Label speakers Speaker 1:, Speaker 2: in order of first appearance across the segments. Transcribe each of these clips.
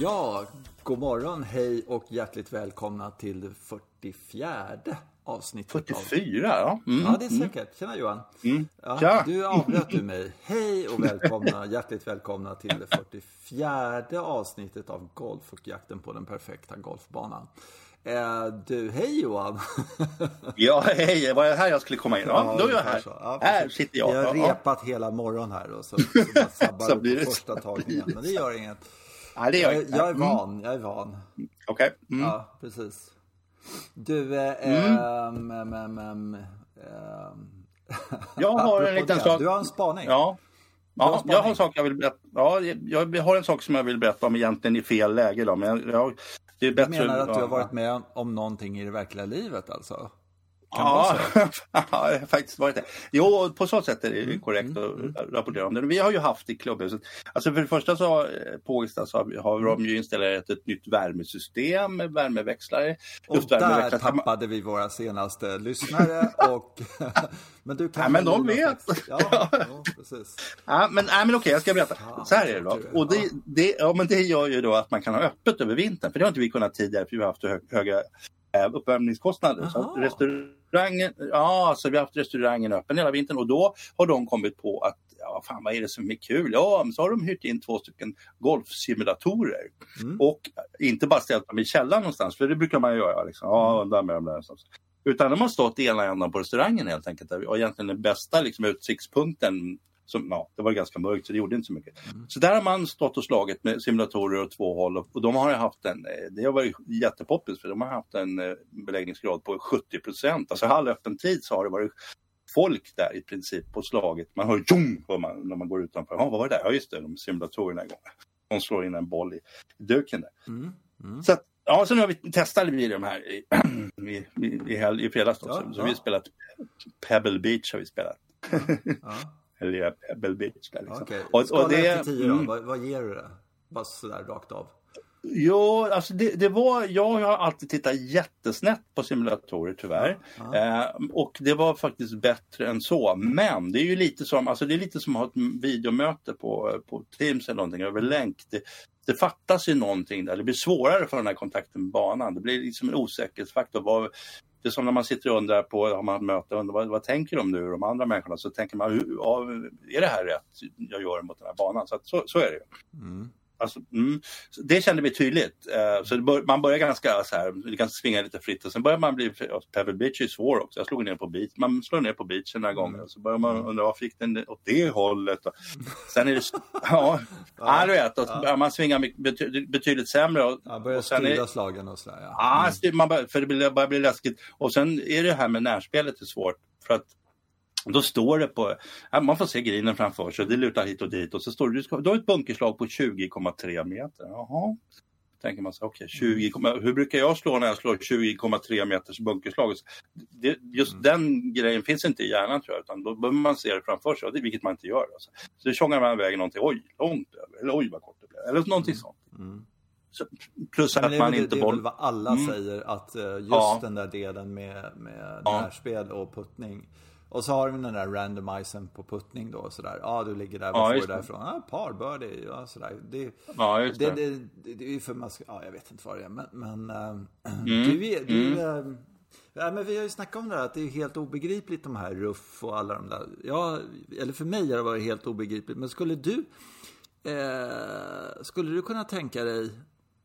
Speaker 1: Ja, god morgon, hej och hjärtligt välkomna till det 44 avsnittet.
Speaker 2: 44, ja. Mm.
Speaker 1: Ja, det är säkert. Tjena Johan.
Speaker 2: Mm.
Speaker 1: Ja. Du avbröt du mig. Hej och välkomna, hjärtligt välkomna till det 44 avsnittet av Golf och jakten på den perfekta golfbanan. Eh, du, hej Johan.
Speaker 2: Ja, hej, var det här jag skulle komma in? Ja, då är jag här.
Speaker 1: Ja,
Speaker 2: här sitter jag.
Speaker 1: Vi har
Speaker 2: Ja, ja.
Speaker 1: repat hela morgonen här och så, så
Speaker 2: Så blir det
Speaker 1: första tagningen. Men det gör inget.
Speaker 2: Nej, det gör
Speaker 1: Jag,
Speaker 2: jag
Speaker 1: jag är.
Speaker 2: Mm.
Speaker 1: van, jag är van.
Speaker 2: Okej. Mm.
Speaker 1: Ja, precis. Du, eh, ehm, ehm, ehm, ehm, ehm,
Speaker 2: Jag har en liten sak.
Speaker 1: Du har en spaning?
Speaker 2: Ja. Ja, jag har en sak jag vill berätta. Ja, jag har en sak som jag vill berätta om egentligen i fel läge då. Men jag, jag, det är
Speaker 1: Du
Speaker 2: bättre.
Speaker 1: menar att du har varit med om någonting i det verkliga livet alltså? Kan det
Speaker 2: Ja, ja, jag har faktiskt varit det. Jo, på så sätt är det
Speaker 1: Mm,
Speaker 2: korrekt att rapportera om det. Vi har ju haft i klubbhuset, alltså för det första så eh, på Ågesta så har har de ju installerat ett nytt värmesystem med värmeväxlare.
Speaker 1: Och där tappade vi våra senaste lyssnare och... men du kan
Speaker 2: Ja, men de vet.
Speaker 1: Ja, ja, precis.
Speaker 2: Ja, men, nej, men okej, jag ska berätta. Så här är det då. Och det, det, ja, men det gör ju då att man kan ha öppet över vintern. För det har inte vi kunnat tidigare för vi har haft hö, höga eh, uppvärmningskostnader. Så restaurangen, ja, så vi har haft restaurangen öppen hela vintern och då har de kommit på att ja, fan vad är det som är kul? Ja, så har de hyrt in två stycken golfsimulatorer.
Speaker 1: Mm.
Speaker 2: Och inte bara ställt dem i källaren någonstans, för det brukar man ju göra. Liksom. Ja, där med dem där någonstans. Utan de har stått i ena änden på restaurangen helt enkelt. Och egentligen den bästa liksom, utsiktspunkten som, ja, det var ganska mörkt så det gjorde inte så mycket. Så där har man stått och slagit med simulatorer åt två håll och, och de har haft en, eh, det har varit jättepoppis för de har haft en eh, beläggningsgrad på 70 procent. Alltså halvöppen tid så har det varit folk där i princip på slaget. Man hör tjong hör man, när man går utanför. Ja, vad var det där? Ja just det, de simulatorerna igång. De slår in en boll i duken där.
Speaker 1: Mm. Mm.
Speaker 2: Så att, ja, så nu har vi testat vi de här i, i, i, i, i fredags. Då.
Speaker 1: Ja,
Speaker 2: så, så
Speaker 1: ja.
Speaker 2: vi har spelat Pebble Beach har vi spelat.
Speaker 1: Ja.
Speaker 2: Eller Pebble Beach. Där, liksom.
Speaker 1: Okej,
Speaker 2: Och- och det-
Speaker 1: ett till tio då.
Speaker 2: mm.
Speaker 1: Vad, vad ger du det? Bara sådär rakt av.
Speaker 2: Jo, alltså det, det var, jag har alltid tittat jättesnätt på simulatorer tyvärr.
Speaker 1: Ja.
Speaker 2: Eh, och det var faktiskt bättre än så. Men det är ju lite som, alltså det är lite som att ha ett videomöte på, på Teams eller någonting över länk. Det, det fattas ju någonting där. Det blir svårare för den här kontakten med banan. Det blir liksom en osäkerhetsfaktor. Vad, det är som när man sitter och undrar på, har man möte, undrar, vad, vad tänker de nu, de andra människorna? Så tänker man, hur, ja, är det här rätt jag gör mot den här banan? Så, att, så, så är det ju.
Speaker 1: Mm.
Speaker 2: Alltså, mm, det kände vi tydligt. Eh, så det bör, man börjar ganska så här, du kan svinga lite fritt och sen börjar man bli, Pebble Beach är svår också. Jag slog ner på beach, man slår ner på beachen några gånger och så börjar man undra varför gick den åt det hållet? Och, sen är det, ja, ja, du vet, och så börjar man svinga bety, betydligt sämre. Och,
Speaker 1: Ja, börjar
Speaker 2: och
Speaker 1: styra slagen och sådär. Ja.
Speaker 2: Ja, styr- man bör, för det blir- börjar bli läskigt. Och sen är det här med närspelet är svårt. För att då står det på, man får se grinen framför sig, det lutar hit och dit och så står det, du, ska, du har ett bunkerslag på 20,3 meter. Jaha. Tänker man så okej, 20, komma- hur brukar jag slå när jag slår 20,3 meters bunkerslag? Det, just den grejen finns inte i hjärnan tror jag, utan då behöver man se det framför sig, det- vilket man inte gör. Alltså. Så det tjongar man iväg någonting, oj, långt över, eller oj vad kort det blev, eller någonting sånt.
Speaker 1: Mm.
Speaker 2: Så, plus att
Speaker 1: det,
Speaker 2: man
Speaker 1: väl-
Speaker 2: inte
Speaker 1: det är väl
Speaker 2: boll...
Speaker 1: vad alla
Speaker 2: Mm.
Speaker 1: säger att eh, just
Speaker 2: Ja.
Speaker 1: den där delen med, med närspel och puttning. Och så har vi den där randomisen på puttning då sådär. Ja du ligger där,
Speaker 2: Ja,
Speaker 1: vad får du därifrån? Ja, par birdie, ja sådär. Det,
Speaker 2: Ja, just
Speaker 1: det,
Speaker 2: det.
Speaker 1: det, det, är ju för man ska, ja jag vet inte vad det är men, men eh,
Speaker 2: Mm.
Speaker 1: du, är- du eh, Ja, men vi har ju snackat om det här att det är helt obegripligt de här ruff och alla de där. Ja, eller för mig har det varit helt obegripligt. Men skulle du eh, Skulle du kunna tänka dig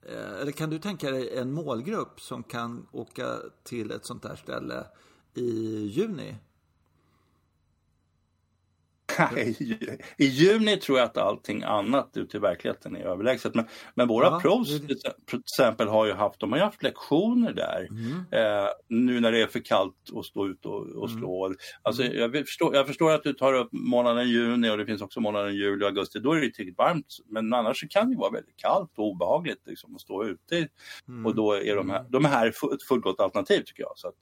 Speaker 1: eh, Eller kan du tänka dig en målgrupp som kan åka till ett sånt här ställe i juni?
Speaker 2: Nej, I juni tror jag att allting annat ute i verkligheten är överlägset. Men, men våra
Speaker 1: Ja,
Speaker 2: pros till exempel har ju haft, de har haft lektioner där. Eh, nu när det är för kallt att stå ute och, och slå. Alltså, jag, vill förstå, jag förstår att du tar upp månaden juni och det finns också månaden juli och augusti. Då är det tillräckligt varmt. Men annars kan det ju vara väldigt kallt och obehagligt liksom, att stå ute. Och då är de här, de här ett fullgott alternativ tycker jag. Så att,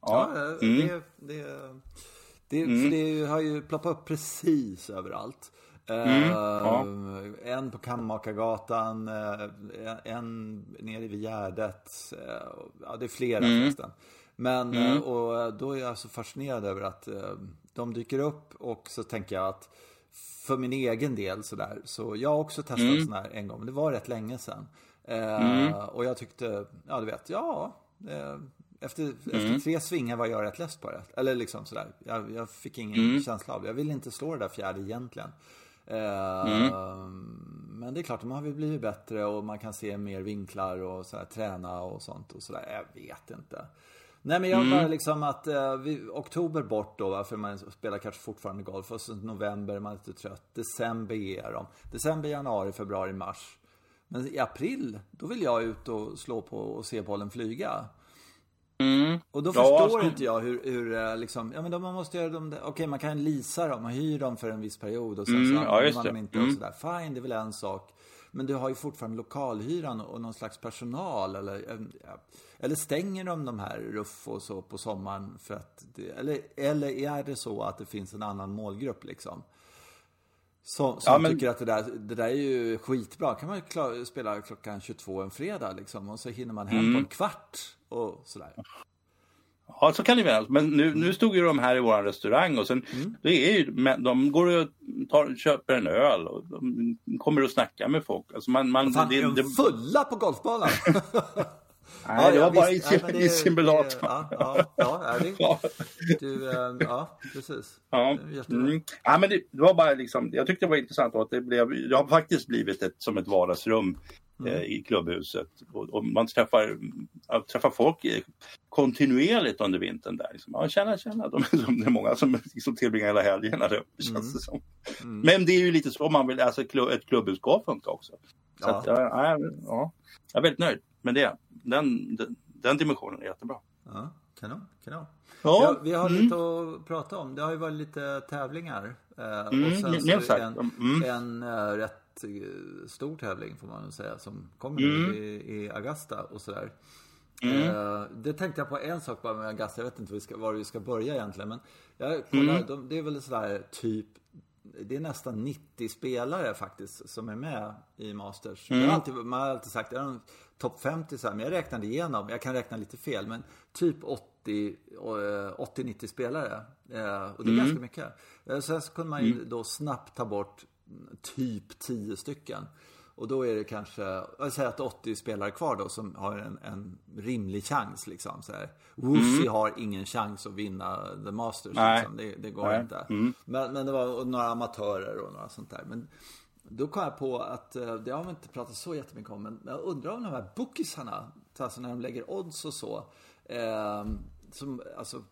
Speaker 1: Ja,
Speaker 2: ja,
Speaker 1: eh,
Speaker 2: mm.
Speaker 1: det, det, det, för det har ju ploppat upp precis överallt. Eh,
Speaker 2: ja.
Speaker 1: En på Kammakargatan, eh, en nere vid Gärdet. eh, Ja, det är flera förresten. Men eh, och då är jag så fascinerad över att eh, de dyker upp och så tänker jag att för min egen del sådär, så jag har också testat sån här en gång, men det var rätt länge sedan. Mm. Och jag tyckte, ja du vet, ja. Efter, mm. efter tre svingar var jag rätt less på det. Eller liksom sådär. Jag, jag fick ingen mm. känsla av det. Jag ville inte slå det där fjärde egentligen. Mm. Men det är klart, de har väl blivit bättre och man kan se mer vinklar och sådär, träna och sånt och sådär. Jag vet inte. Nej men jag mm. bara liksom att eh, vi, oktober bort då, för man spelar kanske fortfarande golf. Och så november, man är lite trött. December ger de. December, januari, februari, mars. Men i april, då vill jag ut och slå på och se bollen flyga. Mm. Och då förstår ja, inte jag hur, hur eh, liksom, ja men då man måste göra dem, okej okay, man kan leasa dem, man hyr dem för en viss period och sen mm, så använder ja, man dem inte mm. och sådär. Fine, det är väl en sak. Men du har ju fortfarande lokalhyran och någon slags personal eller, eller stänger de de här ruff och så på sommaren för att, det, eller, eller är det så att det finns en annan målgrupp liksom? Som, som ja, men... tycker att det där, det där är ju skitbra. kan man klar, spela klockan 22 en fredag liksom och så hinner man hem mm. på en kvart och sådär.
Speaker 2: Ja, så kan det väl. Men nu, nu stod ju de här i vår restaurang och sen mm. det är ju, de går och tar, köper en öl och de kommer och snackar med folk. Alltså man, man,
Speaker 1: Fan, det, är de fulla på golfballen?
Speaker 2: Nej, ja, det var bara visst, i, ja, i simulatorn.
Speaker 1: Ja, ja, ja, är det, ja. Du, äh, ja, precis.
Speaker 2: Ja, mm. ja men det, det, var bara liksom, jag tyckte det var intressant att det blev, det har faktiskt blivit ett, som ett vardagsrum mm. eh, i klubbhuset. Och, och, man träffar, träffar folk kontinuerligt under vintern där. Liksom. Ja, tjena, tjena. De, de, det är många som liksom tillbringar hela helgen där uppe, känns mm. det som. Mm. Men det är ju lite så man vill, alltså ett klubbhus ska funka också. Så ja. Att, ja, ja, jag är väldigt nöjd med det den, den, den dimensionen är jättebra.
Speaker 1: Ja, kanon, kanon. Ja. Vi, vi har mm. lite att prata om. Det har ju varit lite tävlingar. Eh, mm, och sen så en, mm. en uh, rätt uh, stor tävling får man säga som kommer nu mm. i, i Augusta och sådär. Mm. Det tänkte jag på en sak bara med Augusta. Jag vet inte var vi ska, var vi ska börja egentligen. Men jag kollar, mm. de, det är väl sådär typ det är nästan 90 spelare faktiskt som är med i Masters. Mm. Alltid, man har alltid sagt, är topp 50 så här, men jag räknade igenom, jag kan räkna lite fel, men typ 80-90 spelare. Eh, och det är mm. ganska mycket. Eh, sen så kunde man ju mm. då snabbt ta bort typ 10 stycken. Och då är det kanske, jag säger att 80 spelare kvar då som har en, en rimlig chans liksom. Så här. Woosie mm. har ingen chans att vinna The Masters. Liksom. Det, det, går Nej. inte. Mm. Men, men det var några amatörer och några sånt där. Men då kom jag på att, eh, det har vi inte pratat så jättemycket om, men jag undrar om de här bookisarna, alltså när de lägger odds och så, eh, som, alltså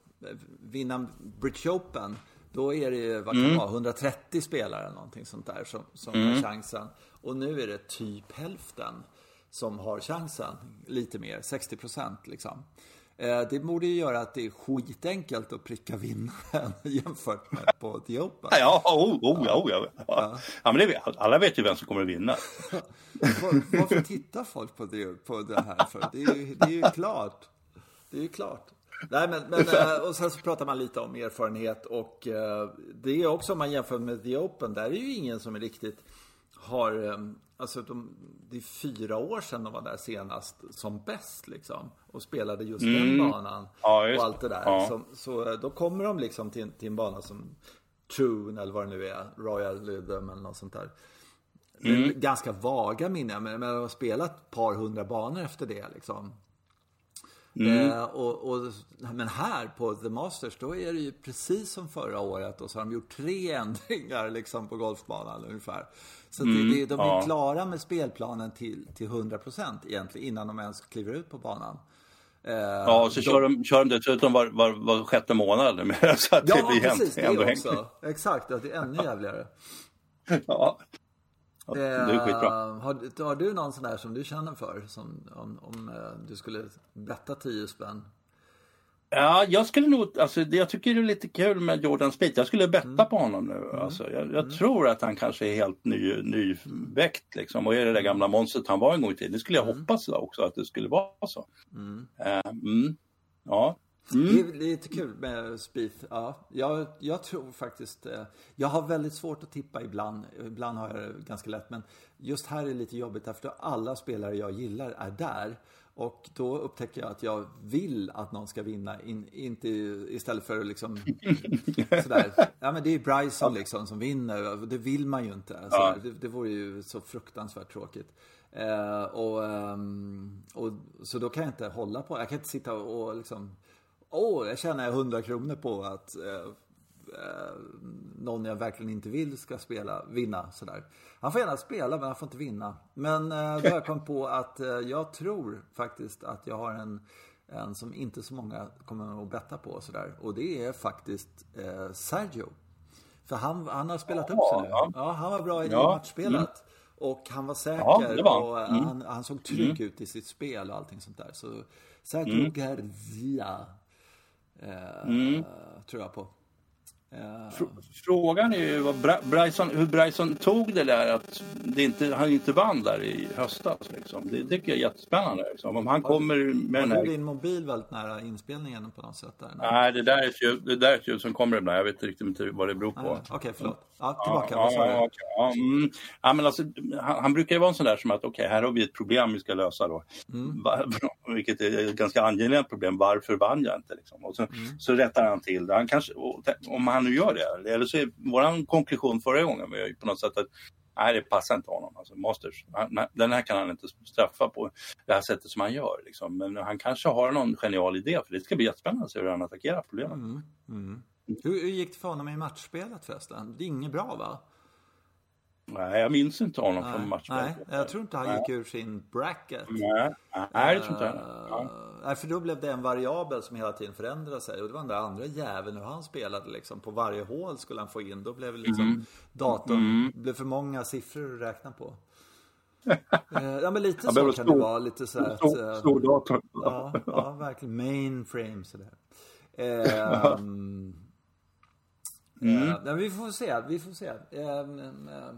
Speaker 1: vinna British Open, då är det ju, vad kan mm. det vara, 130 spelare eller någonting sånt där som, som mm. har chansen. Och nu är det typ hälften som har chansen, lite mer, 60 procent liksom. Eh, det borde ju göra att det är skitenkelt att pricka vinnaren jämfört med på The Open.
Speaker 2: Ja, oh, oh, ja. Oh, ja. Ja. ja, men det, alla vet ju vem som kommer att vinna.
Speaker 1: Var, varför tittar folk på det, på det här för? Det är, ju, det är ju klart. Det är ju klart. Nej, men, men, eh, och sen så pratar man lite om erfarenhet och eh, det är också om man jämför med The Open, där är ju ingen som är riktigt har Alltså de, det är fyra år sedan de var där senast som bäst liksom. Och spelade just mm. den banan. Ja, just. Och allt det där. Ja. Så, så, då kommer de liksom till, till en bana som Trune eller vad det nu är. Royal Rhythm eller något sånt där. Mm. Ganska vaga minnen. Men, men de har spelat ett par hundra banor efter det liksom. Mm. Eh, och, och, men här på The Masters, då är det ju precis som förra året och så har de gjort tre ändringar liksom på golfbanan ungefär. Så mm, det, de är ja. klara med spelplanen till, till 100% egentligen innan de ens kliver ut på banan.
Speaker 2: Eh, ja, och så de, kör, de, kör de dessutom var, var, var sjätte månad. så att
Speaker 1: ja, det blir precis. Det ändå också. Exakt, att det är ännu jävligare.
Speaker 2: ja. Ja, det är skitbra.
Speaker 1: Eh, har, har, du någon sån där som du känner för? Som, om, om uh, du skulle betta 10 spänn?
Speaker 2: Ja, jag skulle nog, alltså jag tycker det är lite kul med Jordan Speed. Jag skulle betta mm. på honom nu. Mm. Alltså, jag, jag mm. tror att han kanske är helt ny, nyväckt liksom. Och är det där gamla monstret han var en gång i tiden. Det skulle jag mm. hoppas också att det skulle vara så. Uh, ja,
Speaker 1: Mm. Det är lite kul med Spieth. Ja, jag, jag tror faktiskt... Eh, jag har väldigt svårt att tippa ibland. Ibland har jag det ganska lätt. Men just här är det lite jobbigt därför att alla spelare jag gillar är där. Och då upptäcker jag att jag vill att någon ska vinna, in, inte istället för liksom sådär. Ja men det är Bryson liksom som vinner, det vill man ju inte. Alltså, ja. det, det vore ju så fruktansvärt tråkigt. Eh, och, ehm, och, så då kan jag inte hålla på. Jag kan inte sitta och liksom, åh, oh, jag tjänar 100 kronor på att eh, eh, någon jag verkligen inte vill ska spela, vinna sådär. Han får gärna spela men han får inte vinna. Men eh, då har jag kommit på att eh, jag tror faktiskt att jag har en, en som inte så många kommer att betta på sådär. Och det är faktiskt eh, Sergio. För han, han har spelat upp sig nu. Ja, han var bra i ja. matchspelet. Mm. Och han var säker ja, var. och mm. han, han, såg trygg mm. ut i sitt spel och allting sånt där. Så Sergio mm. Garcia eh, mm. tror jag på.
Speaker 2: Frågan är ju vad Bryson, hur Bryson tog det där att det inte, han inte vann där i höstas. Liksom. Det tycker jag är jättespännande. Liksom. Om han kommer med
Speaker 1: den här... din mobil väldigt nära inspelningen på något sätt? Där,
Speaker 2: Nej, det där är ett ljud, det där är ett ljud som kommer ibland. Jag vet inte riktigt vad det beror på.
Speaker 1: Okej, okay, förlåt. Ja, tillbaka. Ja,
Speaker 2: ja, okay, ja, mm. ja, men alltså, han, han, brukar ju vara en sån där som att okej, okay, här har vi ett problem vi ska lösa då. Mm. Vilket är ett ganska angeläget problem. Varför vann jag inte? Liksom? Och så, mm. så rättar han till det. Han kanske, om han nu gör det. Eller så är vår konklusion förra gången var på något sätt att nej, det passar inte honom. Alltså, Masters, han, den här kan han inte straffa på det här sättet som han gör. Liksom. Men han kanske har någon genial idé för det ska bli jättespännande att se hur han attackerar problemet. Mm.
Speaker 1: Hur, hur gick det för honom i matchspelet förresten? Det är inget bra va?
Speaker 2: Nej, jag minns inte honom
Speaker 1: nej,
Speaker 2: från matchen.
Speaker 1: Nej, jag tror inte han nej. gick ur sin bracket.
Speaker 2: Nej, nej det tror inte jag. Ja.
Speaker 1: Nej, för då blev det en variabel som hela tiden förändrade sig. Och det var den där andra jäveln hur han spelade liksom. På varje hål skulle han få in. Då blev liksom mm. datorn, mm. blev för många siffror att räkna på. Eh, ja men lite så kan stor, det vara. Lite så här
Speaker 2: stor, att, stor dator.
Speaker 1: Ja, ja, verkligen. Mainframe sådär. Eh, Mm. Uh, vi får se, vi får se uh,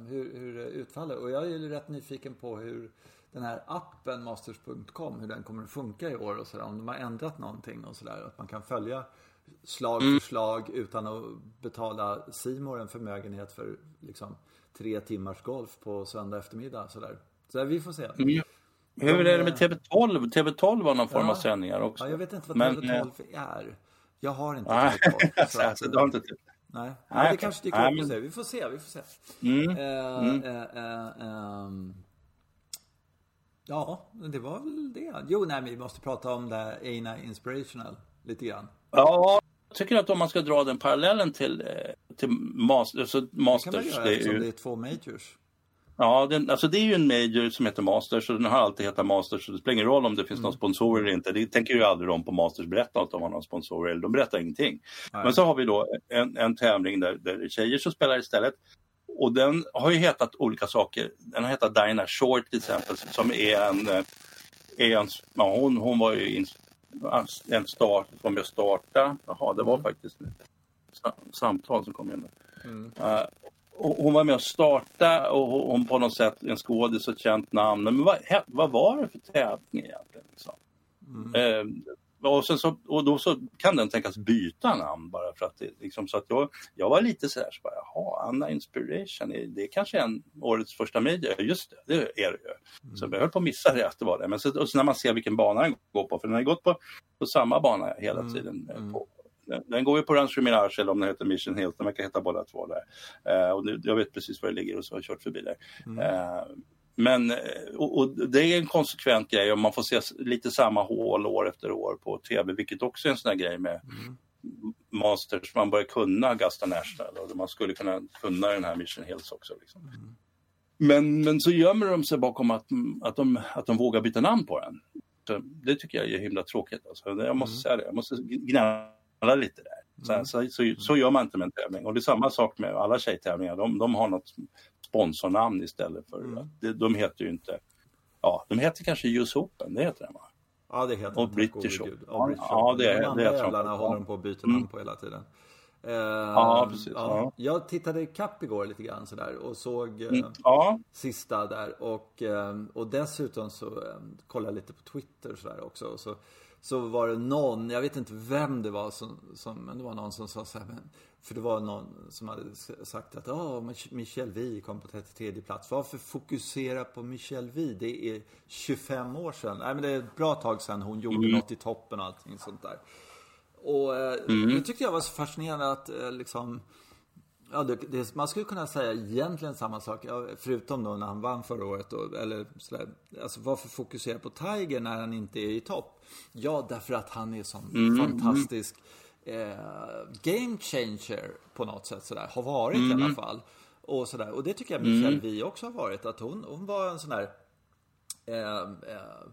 Speaker 1: hur, hur det utfaller. Och jag är ju rätt nyfiken på hur den här appen Masters.com, hur den kommer att funka i år och sådär. Om de har ändrat någonting och sådär. Att man kan följa slag mm. för slag utan att betala Simor en förmögenhet för liksom tre timmars golf på söndag eftermiddag. Sådär. Så vi får se.
Speaker 2: Mm. Hur är det med TV12? TV12 har någon form ja, av sändningar också.
Speaker 1: Ja, jag vet inte vad TV12 Men, är. Jag har inte TV12. så
Speaker 2: alltså, du har inte
Speaker 1: Nej, Nej det kanske dyker upp. Vi får se, vi får se. Mm. Uh, mm. Uh, uh, ja, det var väl det. Jo, nej, vi måste prata om det Aina Inspirational lite grann.
Speaker 2: Ja, jag tycker att om man ska dra den parallellen till, till master, alltså Masters. Det
Speaker 1: kan man göra eftersom det är två majors.
Speaker 2: Ja, den, alltså det är ju en major som heter Masters och den har alltid hetat Masters så det spelar ingen roll om det finns mm. någon sponsor eller inte. Det tänker ju aldrig de på Masters berätta att de har någon sponsor eller de berättar ingenting. Nej. Men så har vi då en, en tävling där, där tjejer som spelar istället. Och den har ju hetat olika saker. Den har hetat Dinah Short till exempel som är en, eh, är en ja, hon, hon var ju in, en start som jag startade. Jaha, det var mm. faktiskt ett samtal som kom in. Mm. Uh, hon var med och startade och hon på något sätt en skådis och ett känt namn. Men vad, vad var det för tävling egentligen? Liksom? Mm. Eh, och, sen så, och då så kan den tänkas byta namn bara för att det liksom, så att jag, jag var lite sådär, så bara, jaha, Anna Inspiration, det är kanske en årets första media, just det, det är det ju. Mm. Så jag höll på att missa det att det var det. Men så, och så när man ser vilken bana den går på, för den har gått på, på samma bana hela mm. tiden. Mm. På, den går ju på Rancho Mirage eller om den heter Mission Hill. Den verkar heta båda två där. Uh, och det, jag vet precis var det ligger och så har jag kört förbi där. Mm. Uh, men eh, och, och, det är en konsekvent grej och man får se lite samma hål år efter år på tv, vilket också är en sån här grej med mm. Masters. Man börjar kunna Augusta National och man skulle kunna kunna den här Mission Hills också. Liksom. Mm. Men, men så gömmer de sig bakom att, att, de, att de vågar byta namn på den. Så det tycker jag är himla tråkigt. Alltså. Jag måste mm. säga det, jag måste gnälla lite där. Så, mm. så, så, så, gör man inte med en tävling. Och det är samma sak med alla tjejtävlingar. De, de har något sponsornamn istället för mm. de, de heter ju inte, ja de heter kanske US Open, det heter den va?
Speaker 1: Ja det heter
Speaker 2: och British Open.
Speaker 1: Ja, ja, det, är, de andra jävlarna håller de på att byta namn mm. på hela tiden.
Speaker 2: Uh, ja, precis. Ja.
Speaker 1: Jag tittade kapp igår lite grann sådär och såg uh, ja. sista där och, uh, och dessutom så kollade jag lite på Twitter och sådär också. Och så så var det någon, jag vet inte vem det var som, som men det var någon som sa så här, men, för det var någon som hade sagt att oh, Michel Vi kom på 33 plats. Varför fokusera på Michel Vi? Det är 25 år sedan. Nej men det är ett bra tag sedan hon gjorde mm. något i toppen och allting sånt där. Och eh, mm. det tyckte jag var så fascinerande att eh, liksom Ja, det, det, man skulle kunna säga egentligen samma sak, förutom då när han vann förra året. Då, eller sådär. Alltså varför fokusera på Tiger när han inte är i topp? Ja, därför att han är sån mm. fantastisk eh, game changer på något sätt. Sådär. Har varit mm. i alla mm. fall. Och, sådär. och det tycker jag Michelle mm. Vi också har varit. Att hon, hon var en sån där eh, eh,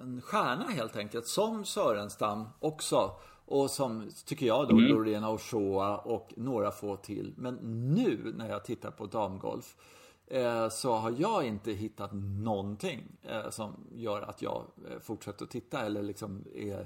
Speaker 1: en stjärna helt enkelt. Som Sörenstam också. Och som, tycker jag då, mm. Lorena Ochoa och några få till. Men nu när jag tittar på damgolf eh, så har jag inte hittat någonting eh, som gör att jag eh, fortsätter att titta eller liksom är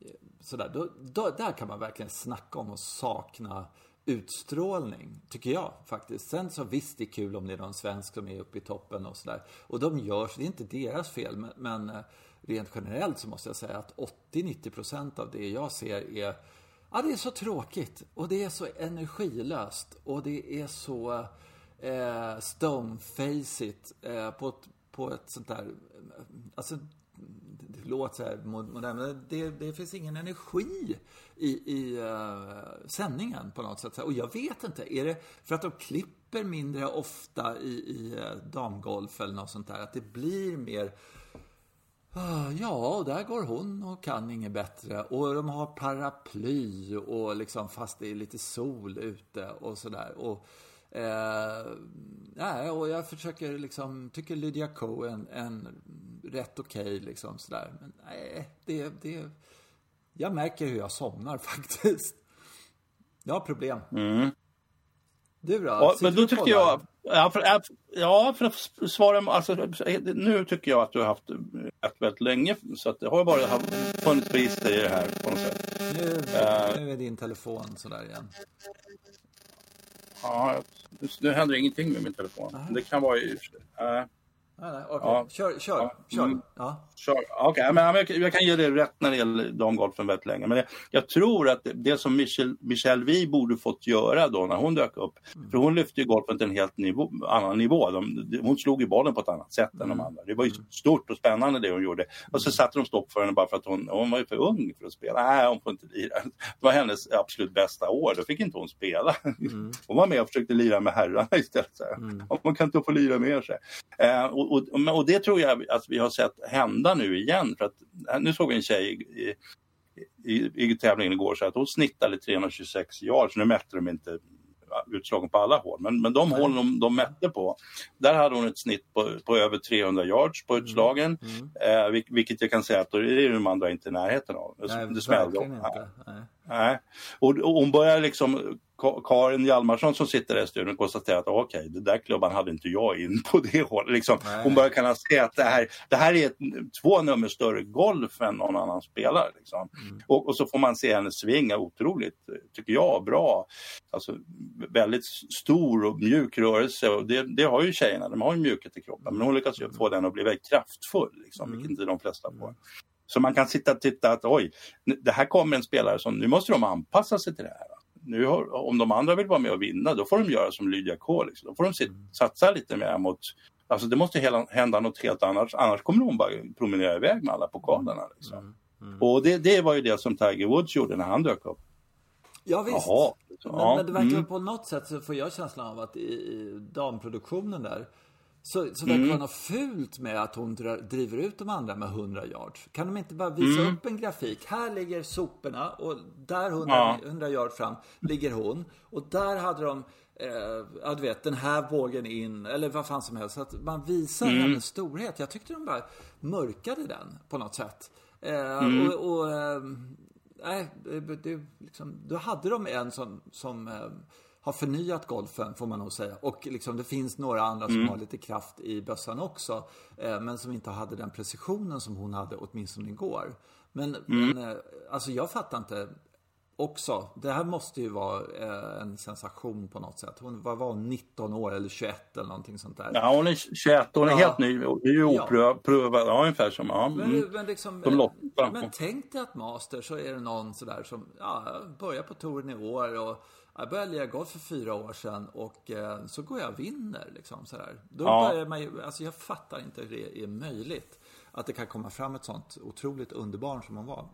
Speaker 1: eh, sådär. Då, då, där kan man verkligen snacka om att sakna utstrålning, tycker jag faktiskt. Sen så visst, det är kul om det är någon svensk som är uppe i toppen och sådär. Och de gör så, det är inte deras fel, men, men eh, rent generellt så måste jag säga att 80-90% av det jag ser är Ja, det är så tråkigt och det är så energilöst och det är så eh, stonefaceigt eh, på, ett, på ett sånt där... Alltså, det så här modern, det, det finns ingen energi i, i uh, sändningen på något sätt. Och jag vet inte, är det för att de klipper mindre ofta i, i eh, damgolf eller något sånt där? Att det blir mer ah, ja, och där går hon och kan inget bättre. Och de har paraply och liksom fast det är lite sol ute och sådär. Och, eh, och jag försöker liksom, tycker Lydia Cohen en rätt okej okay, liksom sådär. Men nej, det, det, jag märker hur jag somnar faktiskt. Jag har problem.
Speaker 2: Mm.
Speaker 1: Du då?
Speaker 2: Ja, men då tycker jag, ja för, ja, för att svara, alltså, nu tycker jag att du har haft ett väldigt länge, så att det har bara funnits brister i det här på något sätt.
Speaker 1: Nu, uh, nu är din telefon sådär igen.
Speaker 2: Ja, nu händer ingenting med min telefon. Aha. Det kan vara i... Uh,
Speaker 1: Nej, nej, okay. ja. Kör, kör, ja. kör. Mm. Ja.
Speaker 2: Okej, okay. men jag kan ge dig rätt när det gäller damgolfen väldigt länge. Men jag, jag tror att det som Michelle, Michelle Vi borde fått göra då när hon dök upp, mm. för hon lyfte ju golfen till en helt nivå, annan nivå. De, hon slog ju bollen på ett annat sätt mm. än de mm. andra. Det var ju mm. stort och spännande det hon gjorde. Och så satte de stopp för henne bara för att hon, hon var ju för ung för att spela. Nej, hon får inte lira. Det var hennes absolut bästa år, då fick inte hon spela. Mm. Hon var med och försökte lira med herrarna istället. Så mm. Man kan inte få lira med sig. Eh, och, och, och, det tror jag att vi har sett hända nu igen. För att, nu såg vi en tjej i, i, i tävlingen igår så att hon snittade 326 yards. Nu mätte de inte utslagen på alla hål, men, men de hål de, de mätte på, där hade hon ett snitt på, på över 300 yards på mm. utslagen. Mm. Mm. Eh, vilket jag kan säga att då är de andra inte i närheten av.
Speaker 1: Nej, det smällde. Nej.
Speaker 2: Nej. Och, och hon börjar liksom Karin Hjalmarsson som sitter där i studion konstaterar att okej, okay, det där klubban hade inte jag in på det hållet. Liksom, hon börjar kunna se att det här, det här är ett, två nummer större golf än någon annan spelar. Liksom. Mm. Och, och, så får man se henne svinga otroligt, tycker jag, bra. Alltså väldigt stor och mjuk rörelse och det, det har ju tjejerna, de har ju mjukhet i kroppen. Men hon lyckas ju få den att bli väldigt kraftfull, liksom, mm. vilket inte de flesta får. Så man kan sitta och titta att oj, det här kommer en spelare som, nu måste de anpassa sig till det här nu har, om de andra vill vara med och vinna, då får de göra som Lydia K. Liksom. Då får de sit, mm. satsa lite mer mot... Alltså det måste hela, hända något helt annat, annars kommer hon bara promenera iväg med alla pokalerna. Liksom. Mm. Mm. Och det, det var ju det som Tiger Woods gjorde när han dök upp.
Speaker 1: Ja visst. Jaha, liksom. men, men det verkar mm. på något sätt så får jag känslan av att i, i damproduktionen där så, så verkar det vara något fult med att hon drar, driver ut de andra med 100 yards. Kan de inte bara visa mm. upp en grafik? Här ligger soporna och där 100, ja. 100 yards fram ligger hon. Och där hade de, eh, du vet, den här vågen in, eller vad fan som helst. Så att man visar mm. hennes storhet. Jag tyckte de bara mörkade den på något sätt. Eh, mm. Och, och eh, nej, det, det, liksom, då hade de en som, som eh, har förnyat golfen får man nog säga. Och liksom, det finns några andra som mm. har lite kraft i bössan också. Eh, men som inte hade den precisionen som hon hade åtminstone igår. Men, mm. men eh, alltså jag fattar inte också. Det här måste ju vara eh, en sensation på något sätt. Hon var, var 19 år eller 21 eller någonting sånt där.
Speaker 2: Ja, hon är 21. Hon är ja. helt ny. Det är ju oprövad. Ja. ungefär som... Ja.
Speaker 1: Men, mm. men, liksom, men, men tänk dig att Master så är det någon sådär som ja, börjar på touren i år och jag började lira golf för fyra år sedan och eh, så går jag och vinner. Liksom, sådär. Då ja. börjar man ju, alltså jag fattar inte hur det är möjligt. att det kan komma fram ett sånt otroligt underbarn som hon var.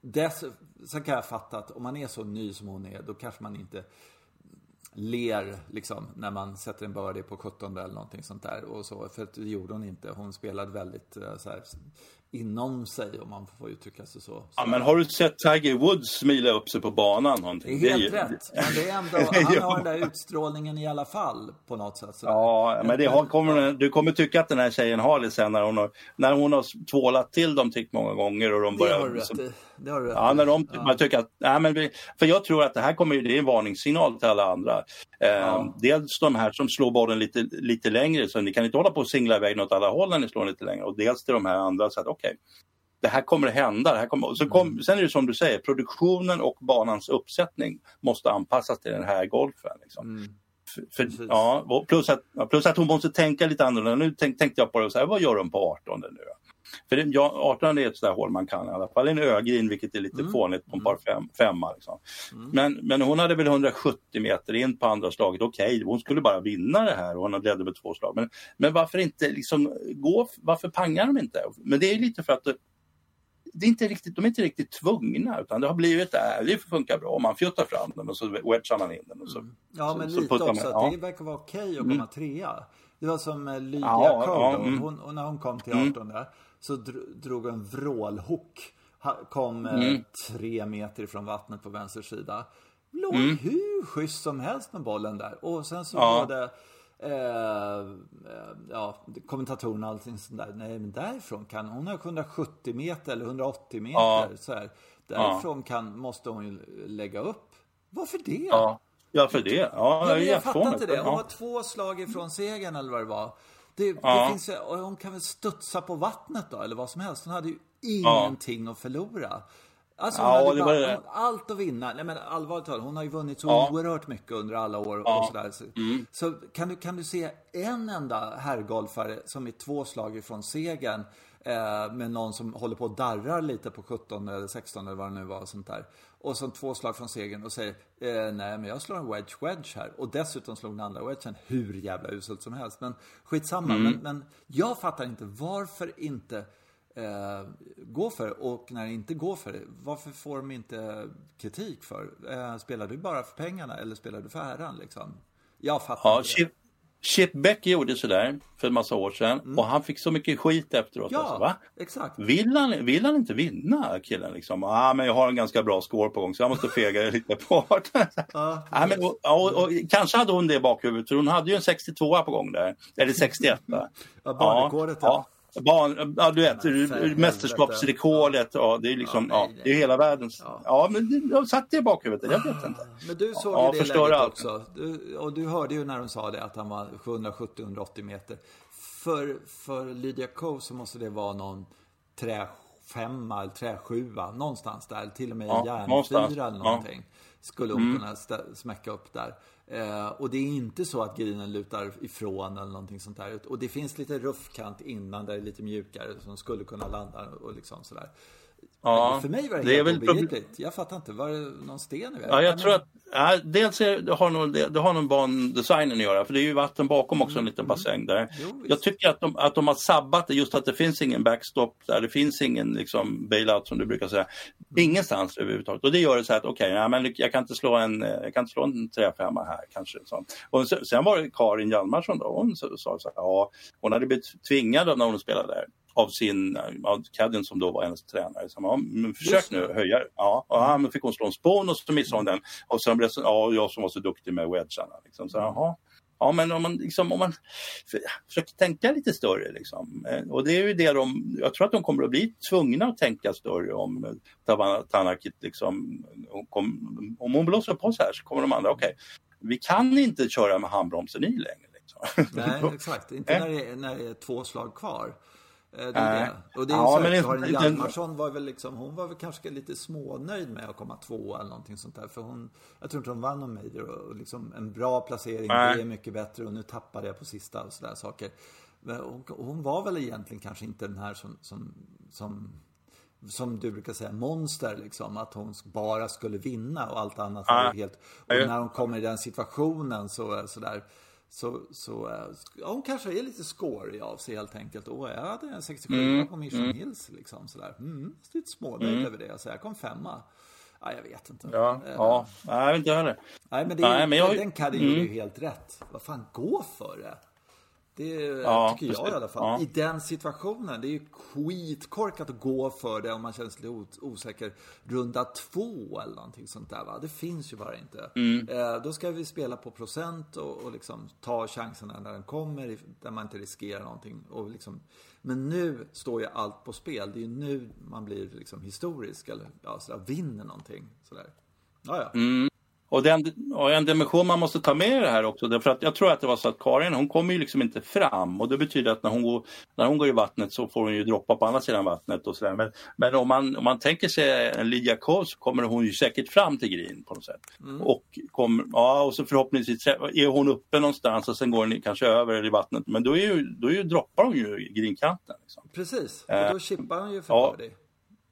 Speaker 1: Dess, sen kan jag fatta att om man är så ny som hon är, då kanske man inte ler liksom när man sätter en birdie på 17 eller någonting sånt där och så. För det gjorde hon inte. Hon spelade väldigt eh, så här, inom sig om man får uttrycka sig så. så.
Speaker 2: Ja, men har du sett Tiger Woods smila upp sig på banan någonting?
Speaker 1: Det är helt det är rätt. Men det är ändå, han har den där utstrålningen i alla fall på något sätt.
Speaker 2: Så. Ja, men det har, kommer, du kommer tycka att den här tjejen har det sen när hon har, när hon har tvålat till dem tyckt många gånger. Och de
Speaker 1: börjar, det har du rätt i. Det har du rätt
Speaker 2: ja, när de ja. man tycker att, nej, men för jag tror att det här kommer, det är en varningssignal till alla andra. Eh, ja. Dels de här som slår bollen lite, lite längre, så ni kan inte hålla på och singla iväg åt alla håll när ni slår lite längre. Och dels till de här andra, så att okej, okay, det här kommer att hända. Det här kommer, så kom, mm. Sen är det som du säger, produktionen och banans uppsättning måste anpassas till den här golfen. Liksom. Mm. För, ja, plus, att, plus att hon måste tänka lite annorlunda. Nu tänk, tänkte jag på det, så här, vad gör hon på 18 nu? För det, ja, 18 är ett sådär hål man kan i alla fall. En ögrin vilket är lite mm. fånigt på en par fem, femma. Liksom. Mm. Men, men hon hade väl 170 meter in på andra slaget. Okej, okay, hon skulle bara vinna det här och hon ledde med två slag. Men, men varför inte liksom gå, varför pangar de inte? Men det är lite för att det är inte riktigt, de är inte riktigt tvungna utan det har blivit där, det funkar bra. Man fjuttar fram den och så wedgar man in den. Och så,
Speaker 1: mm. Ja, men så, lite så också att det verkar vara okej okay att komma mm. trea. Det var som eh, Lydia ja, Cole, ja, mm. hon, när hon kom till 18 mm. där så drog hon vrålhook. Kom eh, mm. tre meter från vattnet på vänster sida. Låg mm. hur schysst som helst med bollen där. Och sen så ja. var det eh, ja, kommentatorerna och allting sånt där. Nej, men därifrån kan hon har 170 meter eller 180 meter. Ja. Så här. Därifrån kan, måste hon ju lägga upp. Varför det?
Speaker 2: Ja, ja för det. Ja,
Speaker 1: jag, jag fattar inte det. Hon var två slag ifrån segern eller vad det var. Det, ja. det finns, hon kan väl studsa på vattnet då, eller vad som helst. Hon hade ju ingenting ja. att förlora. Alltså hon ja, hade bara, det. allt att vinna. Nej men allvarligt talat, hon har ju vunnit så ja. oerhört mycket under alla år ja. och sådär. Så, mm. så, kan, du, kan du se en enda herrgolfare som är två slag ifrån segern eh, med någon som håller på och darrar lite på 17 eller 16 eller vad det nu var. Sånt där. Och så två slag från segern och säger eh, nej men jag slår en wedge wedge här. Och dessutom slog den andra wedgen hur jävla uselt som helst. Men skitsamma. Mm. Men, men jag fattar inte varför inte eh, gå för det. Och när det inte går för det, varför får de inte kritik för? Eh, spelar du bara för pengarna eller spelar du för äran liksom? Jag fattar
Speaker 2: ja, inte. Chip Beck gjorde sådär för en massa år sedan mm. och han fick så mycket skit efteråt.
Speaker 1: Ja,
Speaker 2: alltså, va?
Speaker 1: exakt.
Speaker 2: Vill han, vill han inte vinna killen liksom? ah, men jag har en ganska bra score på gång så jag måste fega lite på ja, ah, men, och, och, och, Kanske hade hon det i bakhuvudet för hon hade ju en 62 på gång där. Eller 61.
Speaker 1: ja, barnrekordet
Speaker 2: ja. Barn, ja, du vet, ja, mästerskapsrekordet. Ja. det är liksom, ja, nej, det är hela världens. Ja, ja men jag satt det i bakhuvudet, jag vet inte.
Speaker 1: Men du såg ja, ju det läget allt. också. Du, och du hörde ju när de sa det, att han var 770-180 meter. För, för Lydia Ko så måste det vara någon träfemma eller träsjua, någonstans där. Till och med ja, järnfyra eller någonting. Skulle hon mm. kunna smäcka upp där. Eh, och det är inte så att grinen lutar ifrån eller någonting sånt där. Och det finns lite ruffkant innan där det är lite mjukare som skulle kunna landa och liksom sådär. Ja, för mig var det, det helt obegripligt. Jag fattar inte, var det någon sten i
Speaker 2: vägen? Ja, jag tror att Ja, dels är, det, har nog, det, det har nog bandesignen att göra för det är ju vatten bakom också, en liten mm. bassäng där. Jo, jag tycker att de, att de har sabbat det, just att det finns ingen backstop där, det finns ingen liksom bailout som du brukar säga. Mm. Ingenstans överhuvudtaget. Och det gör det så att okej, okay, ja, jag kan inte slå en, jag kan inte slå en träfemma här kanske. Så. Och sen, sen var det Karin Hjalmarsson då, hon sa så, så, ja, hon hade blivit tvingad när hon spelade där av sin, av Cadden som då var hennes tränare. Så ja, men försök nu höja Ja, och men fick hon slå en spån och så missade hon den. Och sen blev det, ja, jag som var så duktig med wedgarna. Liksom. Så, jaha. Ja, men om man, liksom, om man försöker tänka lite större. Liksom. Eh, och det är ju det de, jag tror att de kommer att bli tvungna att tänka större om Tanakit. Liksom, om, om hon blåser på så här så kommer de andra, okej, okay, vi kan inte köra med handbromsen i längre. Liksom.
Speaker 1: Nej, exakt. Inte när det, är, när det är två slag kvar. Eh, det är det. Och det är ja, så men Karin Hjalmarsson var väl liksom, hon var väl kanske lite smånöjd med att komma två eller någonting sånt där. För hon, jag tror inte hon vann någon major och liksom en bra placering, Nej. det är mycket bättre och nu tappade jag på sista och sådär saker. Hon, hon var väl egentligen kanske inte den här som, som, som som du brukar säga, monster liksom. Att hon bara skulle vinna och allt annat var helt... Och när hon kommer i den situationen så, så där Så, så eh, ja, hon kanske är lite scory av sig helt enkelt. Åh, jag hade en 67
Speaker 2: Mm,
Speaker 1: på Mission Hills liksom sådär. Mm, lite smånöjd över det. Så jag kom femma. Ja, jag vet inte.
Speaker 2: Ja,
Speaker 1: Eh,
Speaker 2: ja. Nej, inte jag heller.
Speaker 1: Nej, men, det är,
Speaker 2: Nej, men jag-
Speaker 1: den gjorde ju
Speaker 2: Mm.
Speaker 1: helt rätt. Vad fan, gå för det. Det
Speaker 2: Ja,
Speaker 1: tycker jag
Speaker 2: precis.
Speaker 1: i alla fall.
Speaker 2: Ja.
Speaker 1: I den situationen. Det är ju skitkorkat att gå för det om man känner sig lite os- osäker. Runda två eller någonting sånt där va. Det finns ju bara inte.
Speaker 2: Mm.
Speaker 1: Eh, då ska vi spela på procent och, och liksom ta chanserna när den kommer. Där man inte riskerar någonting. Och liksom, men nu står ju allt på spel. Det är ju nu man blir liksom historisk. Eller ja, sådär, vinner någonting. Sådär. Ja, ja.
Speaker 2: Mm. Och den, och en dimension man måste ta med i det här också, därför att jag tror att det var så att Karin, hon kommer ju liksom inte fram och det betyder att när hon går, när hon går i vattnet så får hon ju droppa på andra sidan vattnet och sådär. Men, men om, man, om man tänker sig en Lydia Ko så kommer hon ju säkert fram till green på något sätt. Och, kommer, ja, och så förhoppningsvis är hon uppe någonstans och sen går den kanske över i vattnet. Men då, är ju, då är ju, droppar hon ju greenkanten. Liksom.
Speaker 1: Precis. Och
Speaker 2: Eh,
Speaker 1: då chippar han ju för
Speaker 2: ja.
Speaker 1: birdie.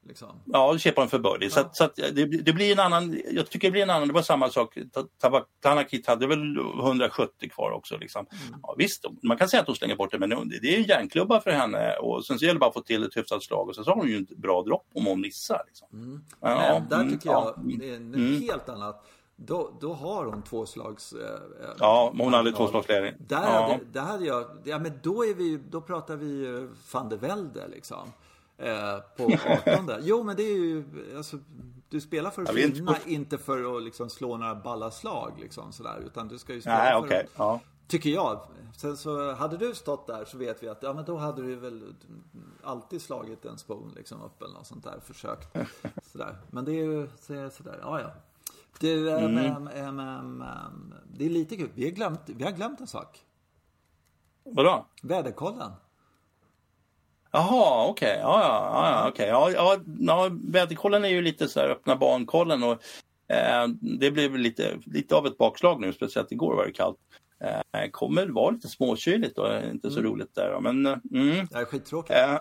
Speaker 1: Liksom.
Speaker 2: Ja, då köper han för birdie. Så, att, så att det, det blir en annan, jag tycker det blir en annan, det var samma sak. Ta- Tanakit hade väl 170 kvar också. Liksom. Ja, visst, man kan säga att hon slänger bort det, men det är en järnklubba för henne. Och sen så gäller det bara att få till ett hyfsat slag och sen så har hon ju ett bra dropp om hon missar. Liksom. Ja,
Speaker 1: Men där
Speaker 2: mm,
Speaker 1: tycker
Speaker 2: ja,
Speaker 1: jag det är något
Speaker 2: mm.
Speaker 1: helt annat. Då, då har hon tvåslags... Eh, eh,
Speaker 2: Ja, hon hade tvåslagsledning.
Speaker 1: Där,
Speaker 2: Ja.
Speaker 1: hade, där hade jag... Ja, men då, är vi, då pratar vi ju van der Velde liksom. Eh, på 18 Jo, men det är ju... Alltså, du spelar för att
Speaker 2: inte
Speaker 1: vinna,
Speaker 2: på-
Speaker 1: inte för att liksom slå några balla slag. Liksom, sådär, utan du ska ju spela
Speaker 2: Nej,
Speaker 1: för
Speaker 2: okej.
Speaker 1: att...
Speaker 2: Ja.
Speaker 1: Tycker jag. Sen så hade du stått där så vet vi att ja men då hade du väl alltid slagit en spoon liksom upp eller något sånt där. Försökt. Sådär. Men det är ju så- sådär. Ja ja. Du,
Speaker 2: Mm.
Speaker 1: äm, äm, äm, äm, det är lite kul. Vi har glömt, vi har glömt en sak.
Speaker 2: Vadå?
Speaker 1: Väderkollen.
Speaker 2: Jaha, okej. Ja, ja, ja, ja, okej. Ja, ja, ja, väderkollen är ju lite så här öppna bankollen och eh, det blev lite, lite av ett bakslag nu, speciellt igår var det kallt. Eh, kommer vara lite småkyligt och inte så roligt där. Men eh, mm,
Speaker 1: Det är skittråkigt.
Speaker 2: eh,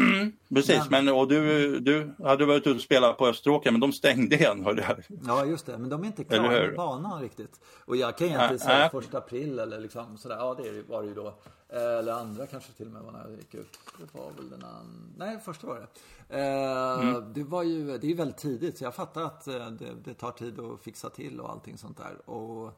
Speaker 2: precis, men, och du, du hade varit ute och spelat på Österåker men de stängde igen hörde jag.
Speaker 1: Ja, just det. Men de är inte klara med banan riktigt. Och jag kan egentligen
Speaker 2: Nej,
Speaker 1: säga
Speaker 2: nej.
Speaker 1: första april eller liksom sådär. Ja, det var det ju då. Eller andra kanske till och med var när jag gick ut. Det var väl den andra. Nej, första var det. Eh,
Speaker 2: Mm.
Speaker 1: Det var ju, det är väldigt tidigt. Så jag fattar att eh, det, det tar tid att fixa till och allting sånt där. Och, eh,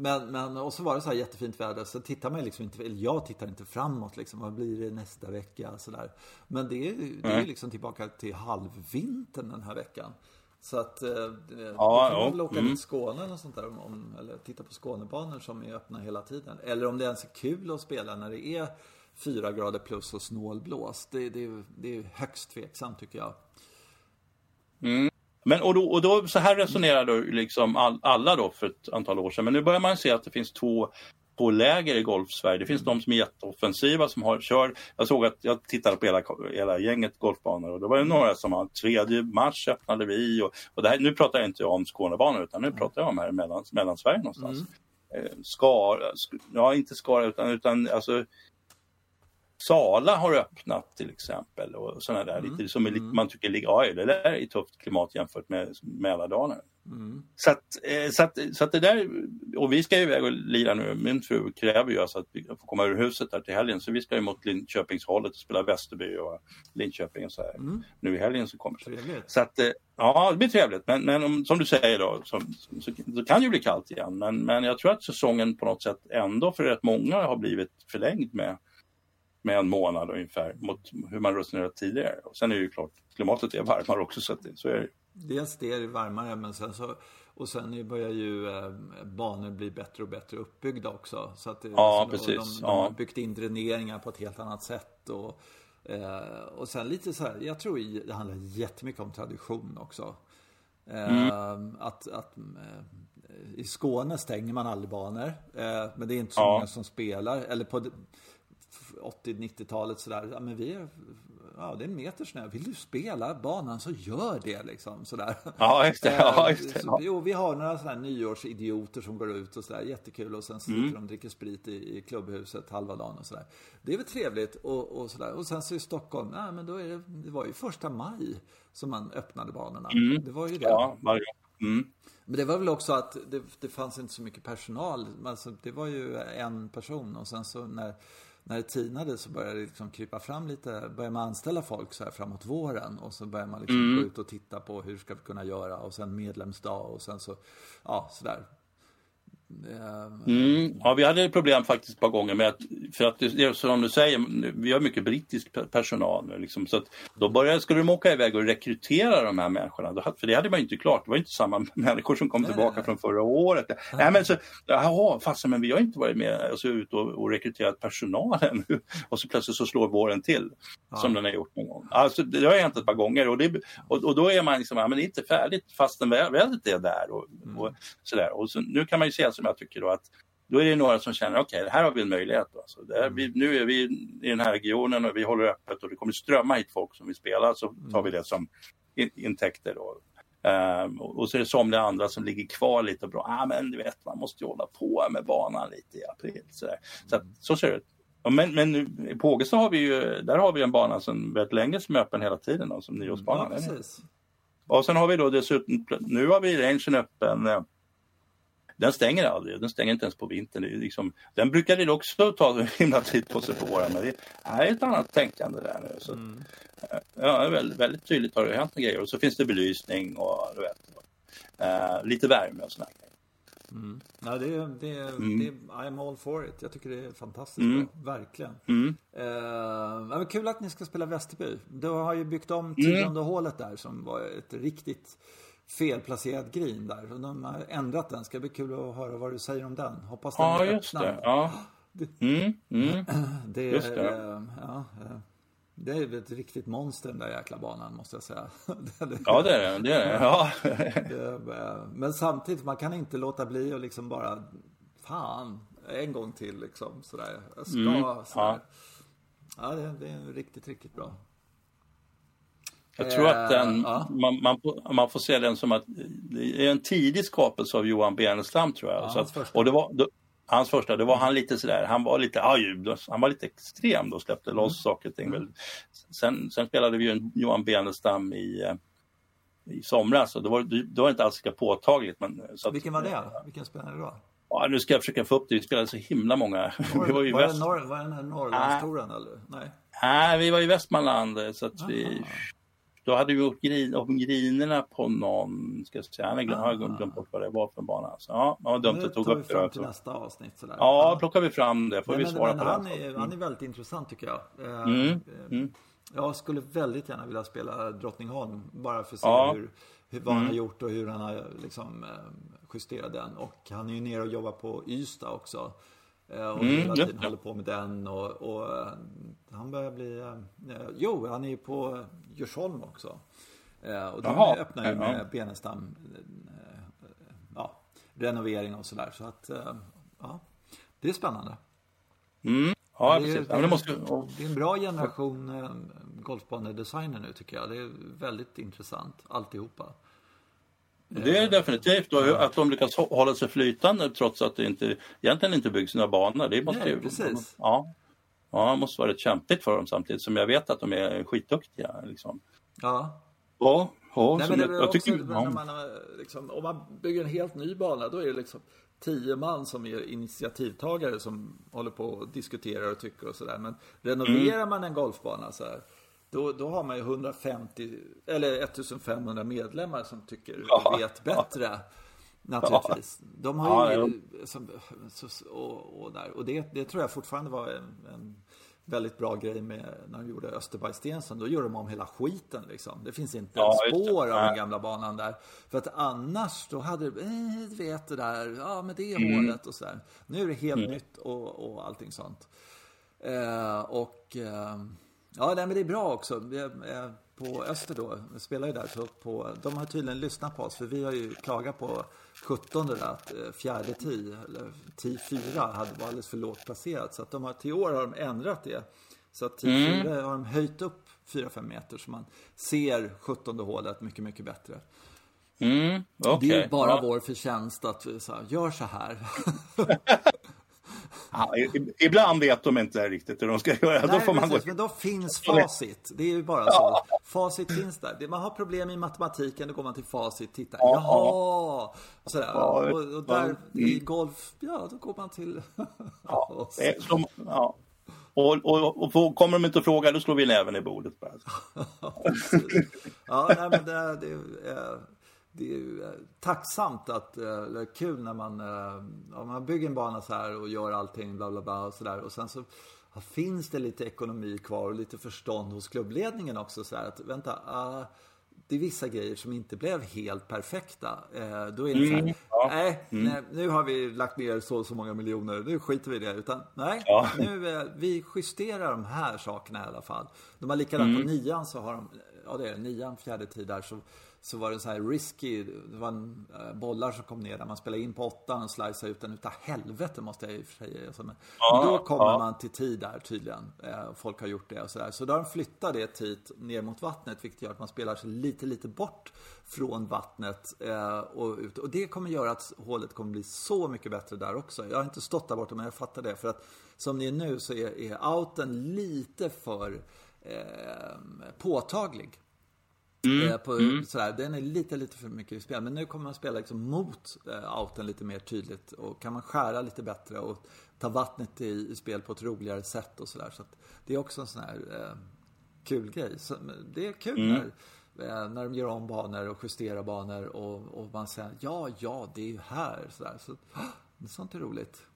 Speaker 1: men, men, och så var det så här jättefint väder. Så tittar man liksom inte, eller jag tittar inte framåt liksom. Vad blir det nästa vecka? Så där. Men det är, det är ju liksom tillbaka till halvvintern den här veckan. Så att eh, ja, då kan man väl åka
Speaker 2: mm.
Speaker 1: till Skåne eller sånt där. Om- eller titta på Skånebanor som är öppna hela tiden. Eller om det ens är kul att spela när det är fyra grader plus och snålblåst. Det, det, det är högst tveksamt tycker jag.
Speaker 2: Men och då, och då så här resonerar då liksom all, alla då för ett antal år sedan. Men nu börjar man se att det finns två, två läger i golf-Sverige. Det finns de som är jätteoffensiva som har, kör. Jag såg att jag tittade på hela, hela gänget golfbanor och det var ju några som har tredje mars öppnade vi. Och, och det här, nu pratar jag inte om Skånebanor utan nu pratar jag om här i mellan, Mellansverige någonstans. Eh, Skara, sk- ja inte Skara utan, utan alltså Sala har öppnat till exempel och sådana där lite som är lite, man tycker ligger, ja det där är tufft klimat jämfört med Mälardalen. Så, att, eh, så, att, så att det där, och vi ska ju iväg och lira nu, min fru kräver ju alltså att vi får komma ur huset där till helgen så vi ska ju mot Linköpingshållet och spela Västerby och Linköping och så här. Nu i helgen så kommer
Speaker 1: Trevligt.
Speaker 2: så att, eh, ja, det blir trevligt. Men, men om, som du säger då, så, så, så kan det ju bli kallt igen. Men, men jag tror att säsongen på något sätt ändå för rätt många har blivit förlängd med, med en månad ungefär mot hur man resonerat tidigare. Och sen är det ju klart, klimatet är varmare också så, det- så är det.
Speaker 1: Dels det är det varmare men sen så och sen börjar ju eh, banor bli bättre och bättre uppbyggda också. Så att det,
Speaker 2: Ja,
Speaker 1: så,
Speaker 2: precis.
Speaker 1: De, de
Speaker 2: Ja.
Speaker 1: har byggt in dräneringar på ett helt annat sätt. Och, eh, och sen lite så här, jag tror det handlar jättemycket om tradition också. Eh,
Speaker 2: Mm.
Speaker 1: Att, att i Skåne stänger man aldrig banor. Men det är inte så
Speaker 2: Ja.
Speaker 1: många som spelar. Eller på 80-90-talet sådär. Ja, men vi är, ja, det är en meter snö. Vill du spela banan så gör det liksom. Sådär.
Speaker 2: Ja, just det. Ja,
Speaker 1: Eh,
Speaker 2: just det.
Speaker 1: så-
Speaker 2: Ja.
Speaker 1: Jo, vi har några sådana nyårsidioter som går ut och sådär. Jättekul. Och sen sitter
Speaker 2: Mm.
Speaker 1: de och dricker sprit i, i klubbhuset halva dagen och sådär. Det är väl trevligt och, och sådär. Och sen så i Stockholm, nej men då är det, det var ju första maj som man öppnade banorna. Det var ju det.
Speaker 2: Mm. Ja, varje. Mm.
Speaker 1: Men det var väl också att det, det fanns inte så mycket personal. Alltså, det var ju en person och sen så när, när det tinade så började det liksom krypa fram lite. Började man anställa folk så här framåt våren och så började man liksom mm. gå ut och titta på hur ska vi kunna göra och sen medlemsdag och sen så, ja sådär.
Speaker 2: Mm. Ja, vi hade problem faktiskt ett par gånger med att, för att det, som du säger, vi har mycket brittisk personal nu liksom, så att då började, skulle de åka iväg och rekrytera de här människorna, för det hade man ju inte klart, det var inte samma människor som kom nej, tillbaka nej. från förra året. Nej, nej men så, jaha, fasen men vi har inte varit med alltså, ut och, och rekryterat personalen och så plötsligt så slår våren till, ja. som den har gjort någon gång. Alltså, det har hänt ett par gånger och, det, och, och då är man liksom, ja men det är inte färdigt fastän vädret är där och, mm. och sådär. Och så, nu kan man ju se som jag tycker då att då är det några som känner okej, okay, här har vi en möjlighet. Alltså, är, vi, nu är vi i den här regionen och vi håller öppet och det kommer strömma hit folk som vill spela så tar vi det som in, intäkter. Då. Um, och så är det somliga andra som ligger kvar lite och bra. Ah, men du vet, man måste ju hålla på med banan lite i april. Så, så, att, så ser det ut. Men, men i Pågesta har vi ju, där har vi en bana som väldigt länge som är öppen hela tiden, då, som nyårsbanan. Ja, och sen har vi då dessutom, nu har vi rangen öppen eh, den stänger aldrig, den stänger inte ens på vintern. Liksom, den brukar väl också ta himla tid på sig på våren, men det är ett annat tänkande där nu. Så, mm. ja, väldigt, väldigt tydligt har det hänt grejer och så finns det belysning och du vet, uh, lite värme och sådana grejer.
Speaker 1: Mm. Ja, det, det, mm. det, I'm all for it. Jag tycker det är fantastiskt mm. bra. Verkligen. Mm. Uh, kul att ni ska spela Västerby. Du har ju byggt om tionde mm. hålet där som var ett riktigt felplacerad green där. De har ändrat den. Ska bli kul att höra vad du säger om den. Hoppas den
Speaker 2: ja, just det. Ja. Mm, mm.
Speaker 1: det, just det. Äh, ja, äh, det är ett riktigt monster den där jäkla banan måste jag säga.
Speaker 2: ja det är det. det, är det. Ja.
Speaker 1: Eh, men samtidigt, man kan inte låta bli att liksom bara Fan, en gång till liksom sådär. Jag ska, mm, sådär. Ja, ja det, det är riktigt, riktigt bra.
Speaker 2: Jag tror att den, eh, ja. man, man, man, får se den som att det är en tidig skapelse av Johan Benestam tror jag. Ja, att, och det var, då, hans första, det var han lite sådär, han var lite, aj, han var lite extrem då, släppte mm. loss saker och ting. Mm. Sen, sen spelade vi ju Johan Benestam i, eh, i somras och då var det var inte alls lika påtagligt. Men,
Speaker 1: så att, Vilken var det? Vilken spelade du då?
Speaker 2: Ja, nu ska jag försöka få upp det, vi spelade så himla många.
Speaker 1: Var, det, var, ju var, väst... det, norr, var det den Norrlandstouren eller? Nej.
Speaker 2: Nej, vi var i Västmanland så att vi då hade vi gjort grin, om grinerna på någon, ska jag säga, han har glömt, glömt bort vad det var för bana. Så, ja, det var dumt att tog upp
Speaker 1: det. fram till nästa avsnitt.
Speaker 2: Sådär. Ja, plockar vi fram det får Nej, vi men, svara
Speaker 1: men,
Speaker 2: på
Speaker 1: han Är, mm. Han är väldigt intressant tycker jag. Eh, mm. Eh, mm. Jag skulle väldigt gärna vilja spela Drottningholm bara för att se ja. hur, hur, vad han har mm. gjort och hur han har liksom, eh, justerat den. Och han är ju nere och jobbar på Ystad också. Eh, och mm, hela tiden ja. håller på med den och, och eh, han börjar bli... Eh, jo, han är ju på Djursholm också. och de öppnar ju med ja. Benestam ja, renovering och sådär. Så att, ja, det är spännande.
Speaker 2: Mm. Ja, det, är, precis.
Speaker 1: Det, måste... det är en bra generation golfbanedesigner nu tycker jag. Det är väldigt intressant alltihopa.
Speaker 2: Det är definitivt. Och att de lyckas hålla sig flytande trots att det inte, egentligen inte byggs några banor. Det måste
Speaker 1: Nej, ju, precis.
Speaker 2: Ja, ja, det måste vara rätt kämpigt för dem samtidigt som jag vet att de är skitduktiga. Liksom.
Speaker 1: Ja.
Speaker 2: Ja, ja
Speaker 1: Nej, men det jag, jag tycker, man, liksom, om man bygger en helt ny bana då är det liksom tio man som är initiativtagare som håller på och diskuterar och tycker och sådär. Men renoverar mm. man en golfbana så här då, då har man ju 150 eller 1500 medlemmar som tycker ja. vet bättre. Naturligtvis. De har ju, ja, som, och, och, där. och det, det tror jag fortfarande var en, en väldigt bra grej med när de gjorde Österbergstensen. Då gjorde de om hela skiten liksom. Det finns inte ja, ett spår av den gamla banan där. För att annars då hade det, eh, du vet det där, ja men det är mm. hålet och sådär. Nu är det helt mm. nytt och, och allting sånt. Eh, och eh, Ja, nej, men det är bra också. På Öster då, vi spelar ju där, så på, de har tydligen lyssnat på oss. För vi har ju klagat på 17 där att eh, fjärde tee, eller tee 4, hade var alldeles för lågt placerat. Så att de har, till år har de ändrat det. Så att tee mm. 4 har de höjt upp 4-5 meter så man ser 17 hålet mycket, mycket bättre.
Speaker 2: Mm, okay.
Speaker 1: Det är bara ja. vår förtjänst att vi så här, gör så här.
Speaker 2: Ja, ibland vet de inte riktigt hur de ska göra.
Speaker 1: Nej, då får man precis, gå... men då finns facit. Det är ju bara så. Facit finns där. Man har problem i matematiken, då går man till facit. Titta. Ja. Jaha, Sådär. Ja, och, och, där ja. i golf, ja då går man till...
Speaker 2: ja, som, ja. Och, och, och, kommer de inte att fråga, då slår vi näven i bordet. Bara.
Speaker 1: ja, nej, men det, det, är, det är tacksamt att, eller kul när man, ja, man bygger en bana så här och gör allting bla bla bla och sådär. Och sen så finns det lite ekonomi kvar och lite förstånd hos klubbledningen också. Så här, att vänta, uh, det är vissa grejer som inte blev helt perfekta. Eh, då är det så här, mm, ja. nej, mm. nej, nu har vi lagt ner så och så många miljoner, nu skiter vi i det. Utan nej, ja. nu, eh, vi justerar de här sakerna i alla fall. De har likadant mm. på nian så har de, ja det är nian, fjärde tid där, så så var det så här risky. Det var en, äh, bollar som kom ner där man spelade in på åttan och sliceade ut den utav helvete måste jag i och för sig säga. Men, ja, men då kommer ja. man till tid där tydligen. Eh, folk har gjort det och sådär. Så då har de flyttat det hit ner mot vattnet vilket gör att man spelar sig lite, lite bort från vattnet eh, och ut. Och det kommer göra att hålet kommer bli så mycket bättre där också. Jag har inte stått där borta men jag fattar det. För att som ni är nu så är, är outen lite för eh, påtaglig. Mm. Eh, på, mm. sådär. Den är lite, lite för mycket i spel. Men nu kommer man spela liksom mot eh, outen lite mer tydligt. Och kan man skära lite bättre och ta vattnet i, i spel på ett roligare sätt och sådär. Så, det är också en sån här eh, kul grej. Så, det är kul mm. när, eh, när de gör om banor och justerar banor och, och man säger ja, ja, det är ju här. Sådär. Så, sånt är roligt.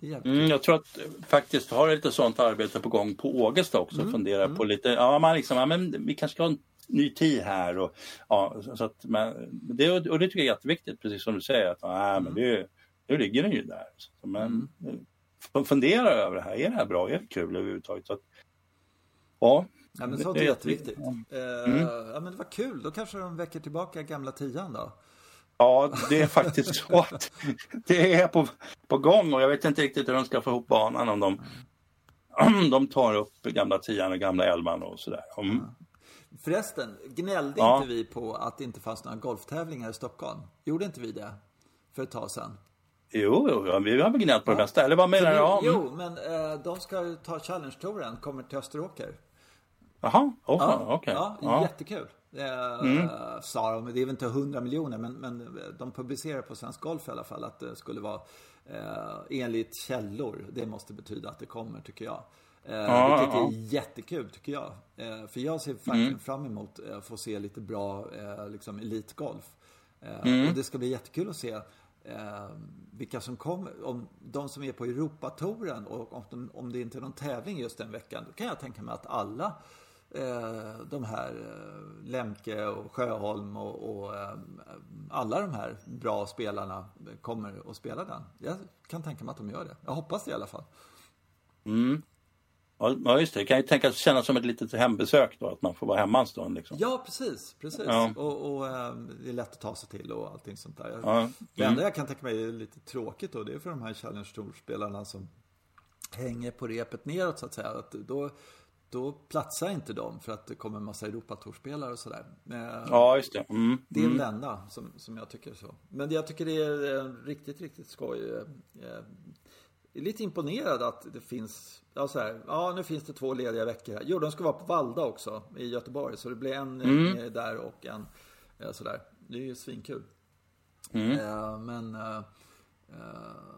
Speaker 2: Mm, jag tror att faktiskt har lite sånt arbete på gång på Ågesta också. Mm. Fundera mm. på lite, ja man liksom, ja, men vi kanske ska ha en ny tid här. Och, ja, så att, men, det, och det tycker jag är jätteviktigt, precis som du säger. att ja, men mm. det, Nu ligger den ju där. Så, men, mm. Fundera över det här. Är det här bra? Är det kul överhuvudtaget? Så att,
Speaker 1: ja, Ja, men sånt är jätteviktigt. Mm. Uh, ja, men det var kul. Då kanske de väcker tillbaka gamla tian då?
Speaker 2: Ja, det är faktiskt så att det är på, på gång och jag vet inte riktigt hur de ska få ihop banan om de, om de tar upp gamla tian och gamla elvan och sådär. Mm.
Speaker 1: Förresten, gnällde ja. inte vi på att det inte fanns några golftävlingar i Stockholm? Gjorde inte vi det för ett tag sedan?
Speaker 2: Jo, jo vi har väl gnällt på ja. det mesta. Eller vad menar
Speaker 1: du? Jo, men eh, de ska ta Challenge-touren, kommer till Österåker.
Speaker 2: Jaha, oh,
Speaker 1: ja,
Speaker 2: okej. Okay.
Speaker 1: Ja, ja, jättekul. Eh, mm. Sa de, det är väl inte hundra miljoner, men, men de publicerar på Svensk Golf i alla fall att det skulle vara eh, enligt källor. Det måste betyda att det kommer, tycker jag. Eh, ja, vilket ja. är jättekul tycker jag. Eh, för jag ser verkligen mm. fram emot att få se lite bra eh, liksom elitgolf. Mm. Och det ska bli jättekul att se vilka som kommer. Om de som är på Europatouren och om, de, om det inte är någon tävling just den veckan. Då kan jag tänka mig att alla de här Lemke och Sjöholm och, och alla de här bra spelarna kommer att spela den. Jag kan tänka mig att de gör det. Jag hoppas det i alla fall.
Speaker 2: Mm. Ja just det, det kan ju tänkas kännas som ett litet hembesök då, att man får vara hemma en stund. Liksom.
Speaker 1: Ja precis, precis. Ja. Och, och äh, det är lätt att ta sig till och allting sånt där. Ja. Mm. Det enda jag kan tänka mig är lite tråkigt då, det är för de här Challenge Tour-spelarna som hänger på repet neråt så att säga. Att då, då platsar inte de för att det kommer en massa Europatourspelare och sådär.
Speaker 2: Ja, just det. Mm.
Speaker 1: Det är mm. det enda som, som jag tycker så. Men jag tycker det är riktigt, riktigt skoj. Eh, är lite imponerad att det finns, ja så här, ja nu finns det två lediga veckor här. Jo, de ska vara på Valda också i Göteborg. Så det blir en mm. där och en ja, sådär. Det är ju svinkul. Mm. Eh, men eh, eh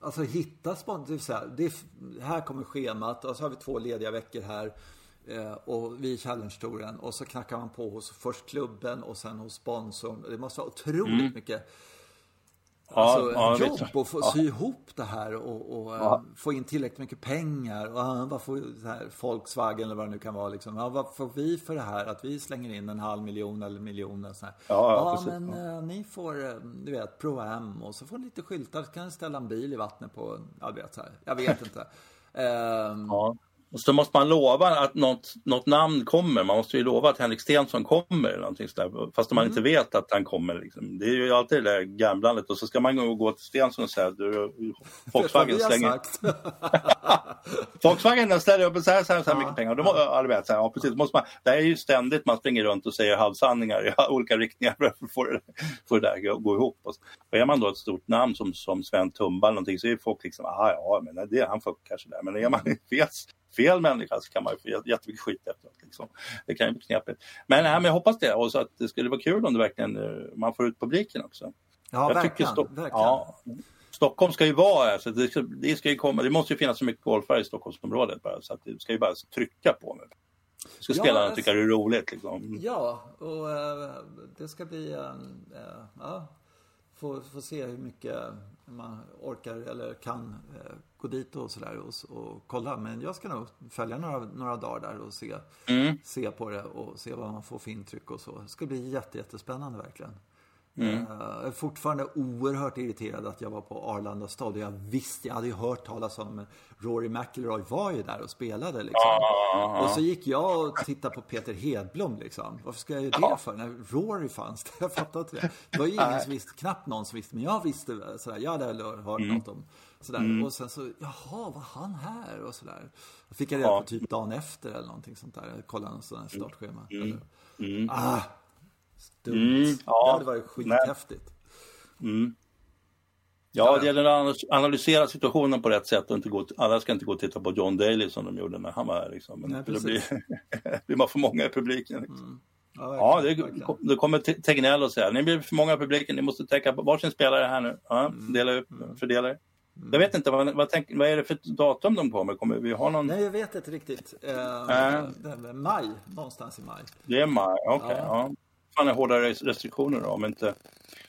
Speaker 1: Alltså hitta spontant, det här kommer schemat och så har vi två lediga veckor här. Eh, och vi i Challenge-touren och så knackar man på hos först klubben och sen hos sponsorn. Det måste vara otroligt mm. mycket Alltså ja, jobb och få sy ihop det här och, och. Eh, få in tillräckligt mycket pengar. Och vad får så här, Volkswagen eller vad det nu kan vara. Liksom. Vad får vi för det här? Att vi slänger in en halv miljon eller miljoner. Ja, ja, men äh, ni får, eh, du vet, Pro-Am och så får ni lite skyltar. Så kan ni ställa en bil i vattnet på, jag vet, så här. jag vet inte.
Speaker 2: ja. Och så måste man lova att något, något namn kommer. Man måste ju lova att Henrik Stensson kommer. Eller någonting sådär, fast man mm. inte vet att han kommer. Liksom. Det är ju alltid det där gamblandet. Och så ska man gå till Stensson och säga du, Volkswagen slänger... Volkswagen ställer upp så här, så här, så här ja. mycket pengar. Och då, ja, vet, så här, ja, precis, måste man, det är ju ständigt man springer runt och säger halvsanningar i olika riktningar för att få det, få det där att gå ihop. Och, och är man då ett stort namn som, som Sven Tumba eller någonting så är folk liksom, ah, ja, men det, han funkar sådär. Men är man vet fel människa så kan man ju få jättemycket skit efteråt. Liksom. Det kan ju bli knepigt. Men, nej, men jag hoppas det och så att det skulle vara kul om det verkligen, eh, man får ut publiken också.
Speaker 1: Ja,
Speaker 2: Jag
Speaker 1: verkligen.
Speaker 2: Stock-
Speaker 1: verkligen.
Speaker 2: ja, Stockholm ska ju vara här, så det, ska, det, ska ju komma, det måste ju finnas så mycket golfare i Stockholmsområdet bara, så att det ska ju bara trycka på nu. Ska
Speaker 1: Ja,
Speaker 2: spelarna tycka det är roligt liksom.
Speaker 1: Ja, och eh, det ska bli... eh, eh, ja, få, få se hur mycket man orkar eller kan gå dit och sådär och, och kolla. Men jag ska nog följa några, några dagar där och se,
Speaker 2: Mm.
Speaker 1: se på det och se vad man får för intryck och så. Det ska bli jätte, jättespännande verkligen.
Speaker 2: Mm.
Speaker 1: Eh, Jag är fortfarande oerhört irriterad att jag var på Arlanda stad. Jag visste, jag hade ju hört talas om Rory McIlroy var ju där och spelade liksom.
Speaker 2: Ja,
Speaker 1: Och så gick jag och tittade på Peter Hedblom liksom. Varför ska jag göra det för? När Rory fanns det. Jag fattar inte det. Det var ju ingen som visste, knappt någon som visste. Men jag visste sådär. Jag hade hört
Speaker 2: Mm.
Speaker 1: något om sådär. Och sen så, jaha, var han här? Och sådär. Då fick jag reda på typ dagen efter eller någonting sånt där. Jag kollade någon sån här startschema.
Speaker 2: Mm.
Speaker 1: Eller, Ah, dumt.
Speaker 2: Mm, ja.
Speaker 1: Det hade varit skithäftigt.
Speaker 2: Ja, det gäller att analysera situationen på rätt sätt och inte gå, alla ska inte gå och titta på John Daly som de gjorde när han var här. Liksom. Men
Speaker 1: Nej,
Speaker 2: det blir, blir man för många i publiken. Liksom.
Speaker 1: Ja,
Speaker 2: Ja, det,
Speaker 1: verkligen,
Speaker 2: det kommer Te- Tegnell och säga, ni blir för många i publiken, ni måste tänka på varsin spelare här nu. Ja,
Speaker 1: Mm.
Speaker 2: dela upp, fördela er. Jag vet inte, vad, vad, tänk, vad är det för datum de kommer? Kommer vi ha någon?
Speaker 1: Nej, jag vet inte riktigt. Eh,
Speaker 2: Äh.
Speaker 1: det är väl maj, någonstans i maj.
Speaker 2: Det är maj, okej.
Speaker 1: Ja.
Speaker 2: ja. Är hårdare restriktioner då, om inte...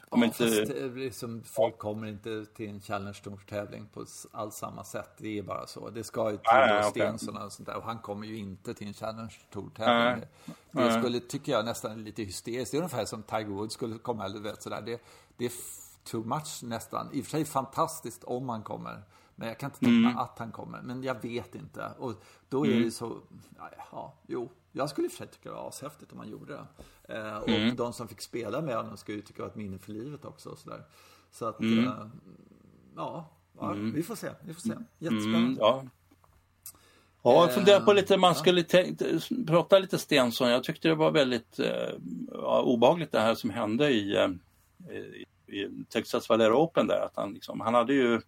Speaker 2: Om
Speaker 1: ja,
Speaker 2: inte...
Speaker 1: liksom, folk kommer inte till en Challenge Tour tävling på alls samma sätt. Det är bara så. Det ska ju till
Speaker 2: Nej.
Speaker 1: Stensson och sånt där. Och han kommer ju inte till en Challenge Tour tävling. Det, skulle, tycker jag, nästan lite hysteriskt. Det är ungefär som Tiger Woods skulle komma. Eller du vet, sådär. Det, det är too much nästan. I och för sig fantastiskt om han kommer. Men jag kan inte tänka mig att han kommer. Men jag vet inte. Och då är det så... Ja, ja, jo. Jag skulle i och för sig tycka det var ashäftigt om han gjorde det. Eh, och de som fick spela med honom skulle ju tycka det var ett minne för livet också. Och så där. så att... Eh, ja, ja vi får se. Vi får se. Jättespännande.
Speaker 2: Mm, ja. Ja, jag funderar på lite, man skulle prata lite Stensson. Jag tyckte det var väldigt eh, ja, obehagligt det här som hände i, eh, i, i Texas Valera Open där. Att han, liksom, han hade ju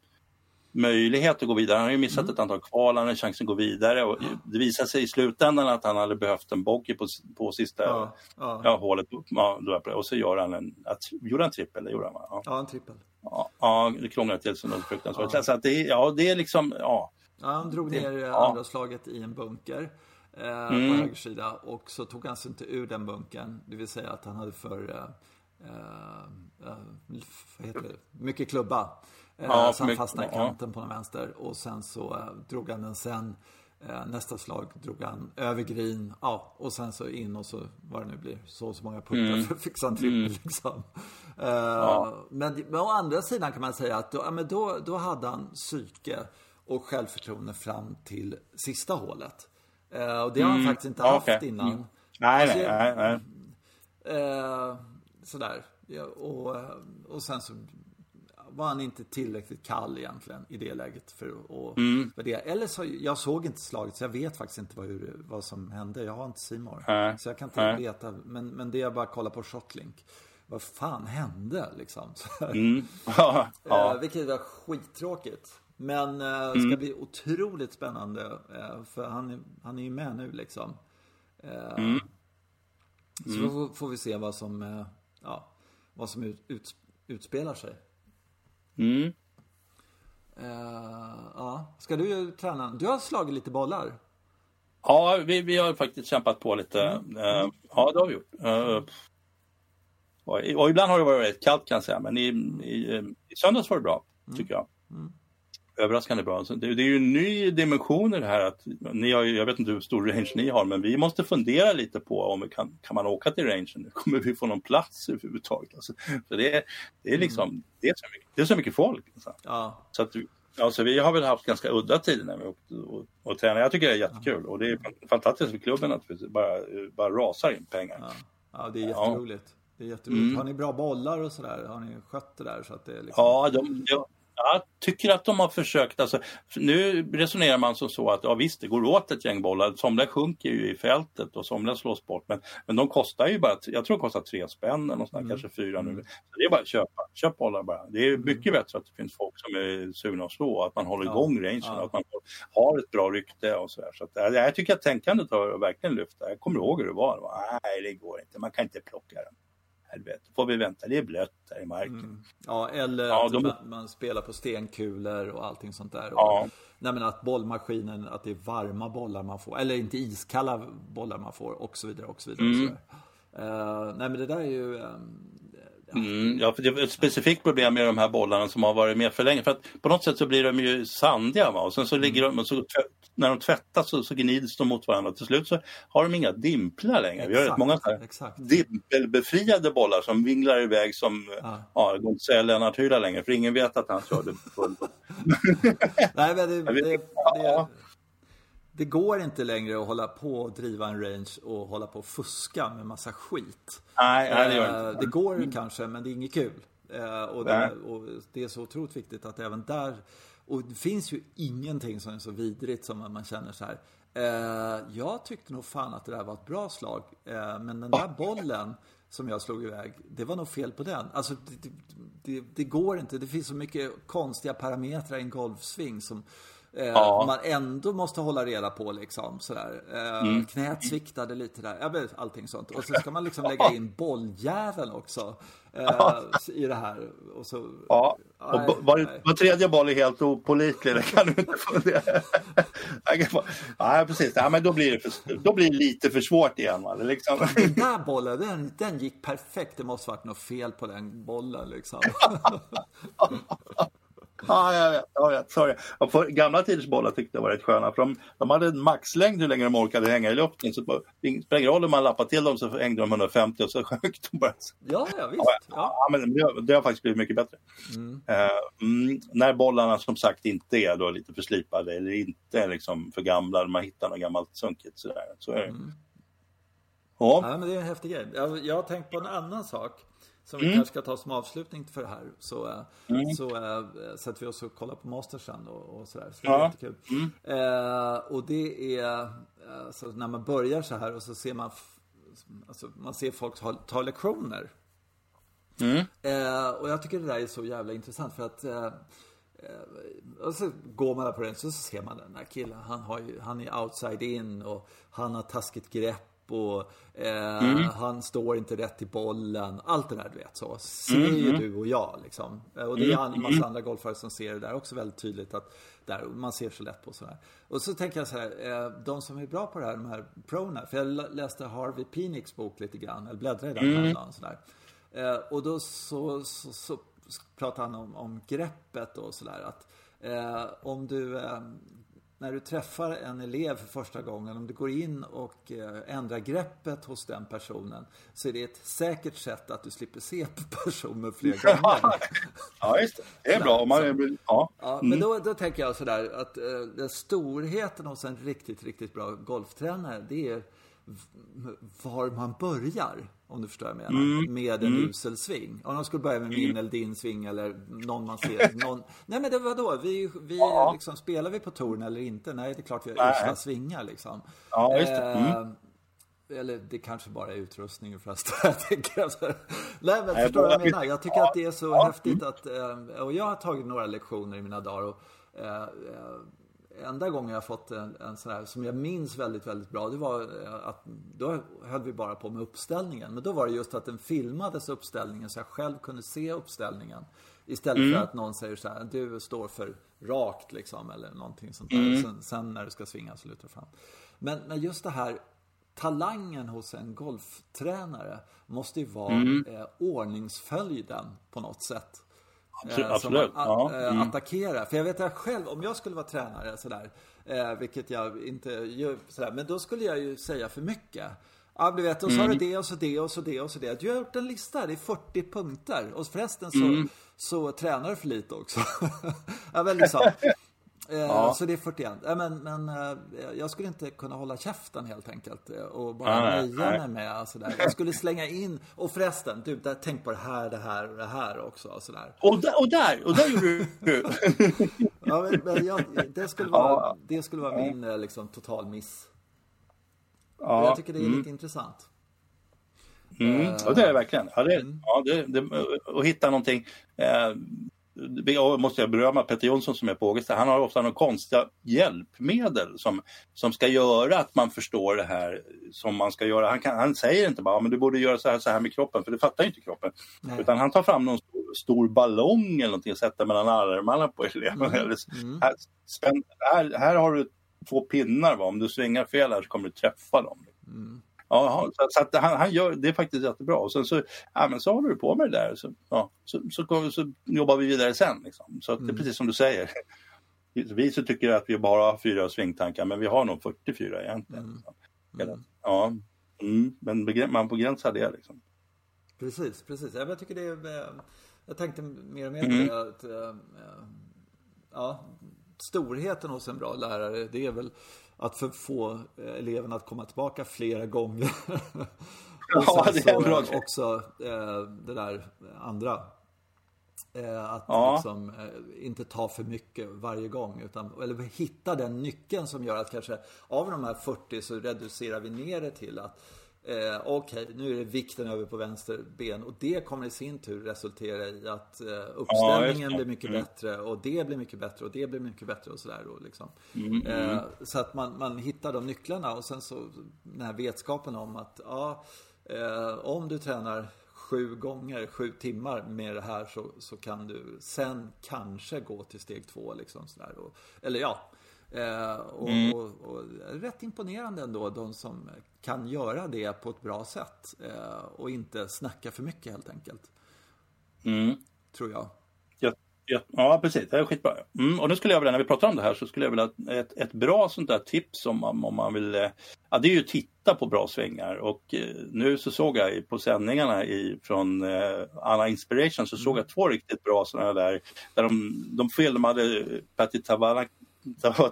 Speaker 2: möjlighet att gå vidare. Han har ju missat
Speaker 1: Mm.
Speaker 2: ett antal kval, han hade chansen att gå vidare. Och det visade sig i slutändan att han hade behövt en bogey på, på sista
Speaker 1: Ja, ja.
Speaker 2: ja, hålet. Ja, och så gör han en, att, gjorde han trippel? Det gjorde han va? Ja.
Speaker 1: Ja, en trippel.
Speaker 2: Ja, ja, det krånglade till sig något fruktansvärt. Så att det, ja, det är liksom, ja.
Speaker 1: Ja, han drog ner eh,
Speaker 2: ja.
Speaker 1: andra slaget i en bunker eh,
Speaker 2: Mm.
Speaker 1: på höger sida och så tog han sig inte ur den bunkern. Det vill säga att han hade för eh, eh, eh, vad heter det? mycket klubba. Eh,
Speaker 2: Ja,
Speaker 1: så han
Speaker 2: mycket-
Speaker 1: fastnade i
Speaker 2: ja.
Speaker 1: kanten på den vänster och sen så eh, drog han den sen. Eh, nästa slag drog han över green, ja, och sen så in och så vad det nu blir, så och så många puttar
Speaker 2: Mm.
Speaker 1: för att fixa en trippel liksom. Eh, men, men å andra sidan kan man säga att då, ja, då, då hade han psyke och självförtroende fram till sista hålet. Eh, och det har han faktiskt inte
Speaker 2: Ja,
Speaker 1: haft innan.
Speaker 2: Mm. Nej,
Speaker 1: Alltså,
Speaker 2: nej, nej, nej.
Speaker 1: Eh, sådär. Ja, och, och sen så var han inte tillräckligt kall egentligen i det läget för att
Speaker 2: Mm.
Speaker 1: värdera. Eller så, jag såg inte slaget så jag vet faktiskt inte vad, hur, vad som hände. Jag har inte Simor
Speaker 2: Nej.
Speaker 1: Så jag kan inte
Speaker 2: Nej.
Speaker 1: veta. Men, men det är bara att kolla på Shotlink. Vad fan hände liksom?
Speaker 2: Mm. Ja, ja.
Speaker 1: Eh, vilket var skittråkigt. Men eh,
Speaker 2: Mm.
Speaker 1: ska bli otroligt spännande. Eh, för han han är ju med nu liksom. Eh,
Speaker 2: Mm.
Speaker 1: Så får, får vi se vad som, eh, ja, vad som ut, ut, utspelar sig.
Speaker 2: Mm.
Speaker 1: Eh, ja. Ska du träna? Du har slagit lite bollar.
Speaker 2: ja vi, vi har faktiskt kämpat på lite.
Speaker 1: Mm.
Speaker 2: Eh, ja, det har vi gjort. Eh, och, och ibland har det varit kallt kan jag säga, men i, i, i söndags var det bra,
Speaker 1: Mm.
Speaker 2: tycker jag. Överraskande bra. Så det, det är ju en ny dimension i det här. Att ni har, jag vet inte hur stor range ni har, men vi måste fundera lite på om vi kan, kan man åka till rangen nu? Kommer vi få någon plats överhuvudtaget? Alltså, för det, det är liksom, det är så mycket, det är så mycket folk. Alltså.
Speaker 1: Ja,
Speaker 2: Så att, alltså, vi har väl haft ganska udda tider när vi åkt och, och tränat. Jag tycker det är jättekul och det är fantastiskt för klubben att vi bara, bara rasar in pengar.
Speaker 1: ja. ja det är jätteroligt. Det är jätteroligt. Har ni bra bollar och sådär? Har ni skött det där så att det liksom...
Speaker 2: Ja, de, jag, jag tycker att de har försökt. Alltså, nu resonerar man som så att ja, visst, det går åt ett gäng bollar. Somliga sjunker ju i fältet och somliga slås bort. Men, men de kostar ju bara, jag tror de kostar tre spänn eller något sånt, där, kanske fyra nu. Så det är bara att köpa. Köp bollar bara. Det är mycket bättre att det finns folk som är sugna att slå. Att man håller igång rangen.
Speaker 1: ja.
Speaker 2: Att man har ett bra rykte och så där. Så att, ja, jag tycker att tänkandet har verkligen lyft. Jag kommer ihåg hur det var. Det var Nej, det går inte. Man kan inte plocka den. Helvete, får vi vänta, det är blött där i marken. Mm.
Speaker 1: Ja, eller ja, att de... man, man, spelar på stenkulor och allting sånt där. Ja. Och, nej, men att bollmaskinen, att det är varma bollar man får, eller inte iskalla bollar man får och så vidare. Och så vidare, mm. och så uh, nej men det där är ju, um,
Speaker 2: Mm, ja, för det är ett specifikt problem med de här bollarna som har varit med för länge. För att på något sätt så blir de ju sandiga va? och sen så ligger de, så, när de tvättas så, så gnids de mot varandra. Till slut så har de inga dimplar längre. Exakt, Vi har rätt många dimpelbefriade bollar som vinglar iväg som, ja, ja går inte säga Lennart Hyland längre för ingen vet att han körde full.
Speaker 1: Nej, men det, det, det, det går inte längre att hålla på och driva en range och hålla på och fuska med massa skit.
Speaker 2: Nej, nej det gör det
Speaker 1: inte. Eh, det går mm. kanske, men det är inget kul. Eh, och det, och det är så otroligt viktigt att även där och det finns ju ingenting som är så vidrigt som att man känner så här. Eh, jag tyckte nog fan att det där var ett bra slag. men den där bollen som jag slog iväg, det var nog fel på den. Alltså, det, det, det går inte. Det finns så mycket konstiga parametrar i en golfsving som Eh, ja. Man ändå måste hålla reda på liksom sådär. Eh, mm. Knät sviktade lite där, ja, allting sånt. Och så ska man liksom lägga in bolljäveln också eh, i det här. Och så,
Speaker 2: ja, och nej, var, var tredje boll är helt opålitlig, det kan du inte fundera Nej, precis. Ja, men då blir, det för, då blir det lite för svårt igen. Va? Liksom.
Speaker 1: Den där bollen, den, den gick perfekt. Det måste varit något fel på den bollen liksom.
Speaker 2: Ja, jag vet. Jag vet sorry. För gamla tiders bollar tyckte jag var rätt sköna. För de, de hade en maxlängd hur länge de orkade hänga i luften. Så det spelar ingen roll om man lappade till dem så hängde de 150 och så sjönk de bara.
Speaker 1: Ja, ja visst.
Speaker 2: Ja, ja. men det, det, har faktiskt blivit mycket bättre. Mm. Uh, mm, när bollarna som sagt inte är då lite förslipade eller inte liksom för gamla. Man hittar något gammalt sunkigt sådär. Så är det. Mm.
Speaker 1: Ja. ja, men det är en häftig grej. Jag, jag har tänkt på en annan sak. Som mm. vi kanske ska ta som avslutning för det här. Så, eh, mm. så äh, sätter vi oss och kollar på Masters sen och, och sådär. Så det är ja. jättekul. Mm. Eh, och det är, alltså, när man börjar så här och så ser man, alltså, man ser folk ta, lektioner. Mm. Eh, och jag tycker det där är så jävla intressant för att eh, och så går man där på den så ser man den här killen. Han, har ju, han är outside in och han har taskigt grepp och eh, mm. han står inte rätt i bollen. Allt det där du vet så. Ser mm. ju du och jag liksom. Och det är en massa mm. andra golfare som ser det där också väldigt tydligt att där, man ser så lätt på sådär. Och så tänker jag så här, eh, de som är bra på det här, de här prona. För jag läste Harvey Peniks bok lite grann, eller bläddrade i den mm. och sådär. Eh, och då så, så, så pratar han om, om greppet och sådär. Att eh, om du eh, när du träffar en elev för första gången, om du går in och eh, ändrar greppet hos den personen så är det ett säkert sätt att du slipper se på personen fler gånger.
Speaker 2: ja, just det. Det är bra. Man,
Speaker 1: så, ja. ja mm. Men då, då tänker jag sådär att eh, storheten hos en riktigt, riktigt bra golftränare, det är var man börjar. Om du förstår vad jag menar. Mm. Med en mm. usel sving. Om de skulle börja med min mm. eller din sving eller någon man ser. Någon... Nej men det var då. Vi, vi ja. liksom, spelar vi på touren eller inte? Nej, det är klart vi har usla svingar liksom.
Speaker 2: Ja, just det. Mm.
Speaker 1: Eh, eller det kanske bara är utrustning förresten. jag tänker alltså. Nej men förstår vad jag menar? Jag tycker att det är så ja. häftigt att, eh, och jag har tagit några lektioner i mina dagar. Och, eh, enda gången jag fått en, en sån här som jag minns väldigt, väldigt bra. Det var eh, att då höll vi bara på med uppställningen. Men då var det just att den filmades uppställningen så jag själv kunde se uppställningen. Istället mm. för att någon säger så här, du står för rakt liksom eller någonting sånt där. Mm. Sen, sen, när du ska svinga så lutar fram. Men, men just det här talangen hos en golftränare måste ju vara mm. eh, ordningsföljden på något sätt.
Speaker 2: Eh, absolut.
Speaker 1: Som ja. Eh, mm. För jag vet att själv, om jag skulle vara tränare sådär, eh, vilket jag inte gör sådär, men då skulle jag ju säga för mycket. Ja, du vet, och så mm. har du mm. det och så det och så det och så det. Du har gjort en lista, det är 40 punkter. Och förresten så, mm. så tränar du för lite också. ja, väldigt så. Eh, ja. Så det är 41. Men, men eh, jag skulle inte kunna hålla käften helt enkelt eh, och bara nöja mig med alltså där. Jag skulle slänga in, och förresten, du, där, tänk på det här, det här och det här också. Så där.
Speaker 2: Och, där, och där, och där gjorde du!
Speaker 1: ja, men, men jag, det, skulle vara, ja. det skulle vara min liksom, total miss. Ja. Jag tycker det är mm. lite intressant.
Speaker 2: Mm. Och det är det verkligen. Ja, det, mm. ja, det, det, och hitta någonting. Eh, måste jag berömma Peter Jonsson som är på Ågesta. Han har ofta några konstiga hjälpmedel som, som ska göra att man förstår det här som man ska göra. Han, kan, han säger inte bara men du borde göra så här, så här med kroppen, för det fattar inte kroppen. Nej. Utan han tar fram någon stor, stor ballong eller någonting och sätter mellan armarna på eleven. Mm. Mm. Här, spänn, här, här har du två pinnar, va? om du svingar fel här så kommer du träffa dem. Mm. Ja, så, så att han, han, gör det är faktiskt jättebra. Och sen så, ja, men så håller du på med det där. Så, ja, så, så, så jobbar vi vidare sen. Liksom. Så mm. det är mm. precis som du säger. Vi så tycker att vi bara har fyra svingtankar, men vi har nog 44 egentligen. Mm. Mm. Ja, mm, men man begränsar det. Liksom.
Speaker 1: Precis, precis. Jag, tycker det är, eh, jag tänkte mer och mer på mm. det. Att, äh, ja, storheten hos en bra lärare, det är väl att få eh, eleverna att komma tillbaka flera gånger.
Speaker 2: ja, det är bra.
Speaker 1: också eh, det där andra. Eh, att ja. liksom, inte ta för mycket varje gång. Utan, eller hitta den nyckeln som gör att kanske av de här 40 så reducerar vi ner det till att Eh, Okej, okay, nu är det vikten över på vänster ben och det kommer i sin tur resultera i att eh, uppställningen ja, blir mycket mm. bättre och det blir mycket bättre och det blir mycket bättre och sådär. Liksom. Mm, mm. Eh, så att man, man hittar de nycklarna och sen så den här vetskapen om att ja, eh, om du tränar sju gånger, sju timmar med det här så, så kan du sen kanske gå till steg två. Liksom, sådär. Och, eller ja, Eh, och, mm. och, och, rätt imponerande ändå, de som kan göra det på ett bra sätt. Eh, och inte snacka för mycket helt enkelt.
Speaker 2: Mm.
Speaker 1: Tror jag.
Speaker 2: Ja, ja, ja, precis. Det är skitbra. Mm, och nu skulle jag vilja, när vi pratar om det här, så skulle jag vilja ett, ett bra sånt där tips om man, om man vill, eh, ja det är ju att titta på bra svängar och eh, nu så såg jag på sändningarna i, från eh, Anna Inspiration så såg jag mm. två riktigt bra sådana där, där de, de filmade Patti Tavalla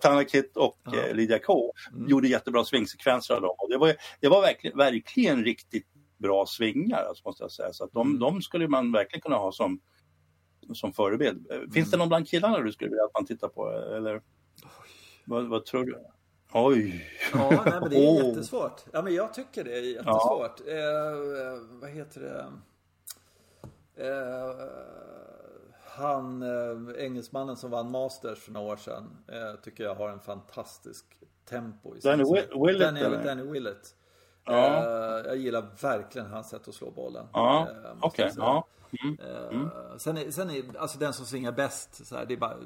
Speaker 2: Tanakit och ja. Eh, Lydia K mm. gjorde jättebra svingsekvenser av dem. Och det var, det var verkligen, verkligen riktigt bra svingar, alltså, måste jag säga. Så att de, mm. de skulle man verkligen kunna ha som, som förebild. Eh, finns mm. det någon bland killarna du skulle vilja att man tittar på? Eller vad, vad, tror du? Oj!
Speaker 1: Ja, nej, men det är oh. jättesvårt. Ja, men jag tycker det är jättesvårt. Ja. Eh, vad heter det? Eh, han, eh, engelsmannen som vann Masters för några år sedan, eh, tycker jag har en fantastisk tempo. I
Speaker 2: Danny Willett?
Speaker 1: Danny, Danny Willett. Ja. Eh, jag gillar verkligen hans sätt att slå bollen.
Speaker 2: Ja, eh, okej. Okay. Ja. Mm.
Speaker 1: Mm. Eh, sen, är, sen är, alltså den som svingar bäst, så här, det, är bara,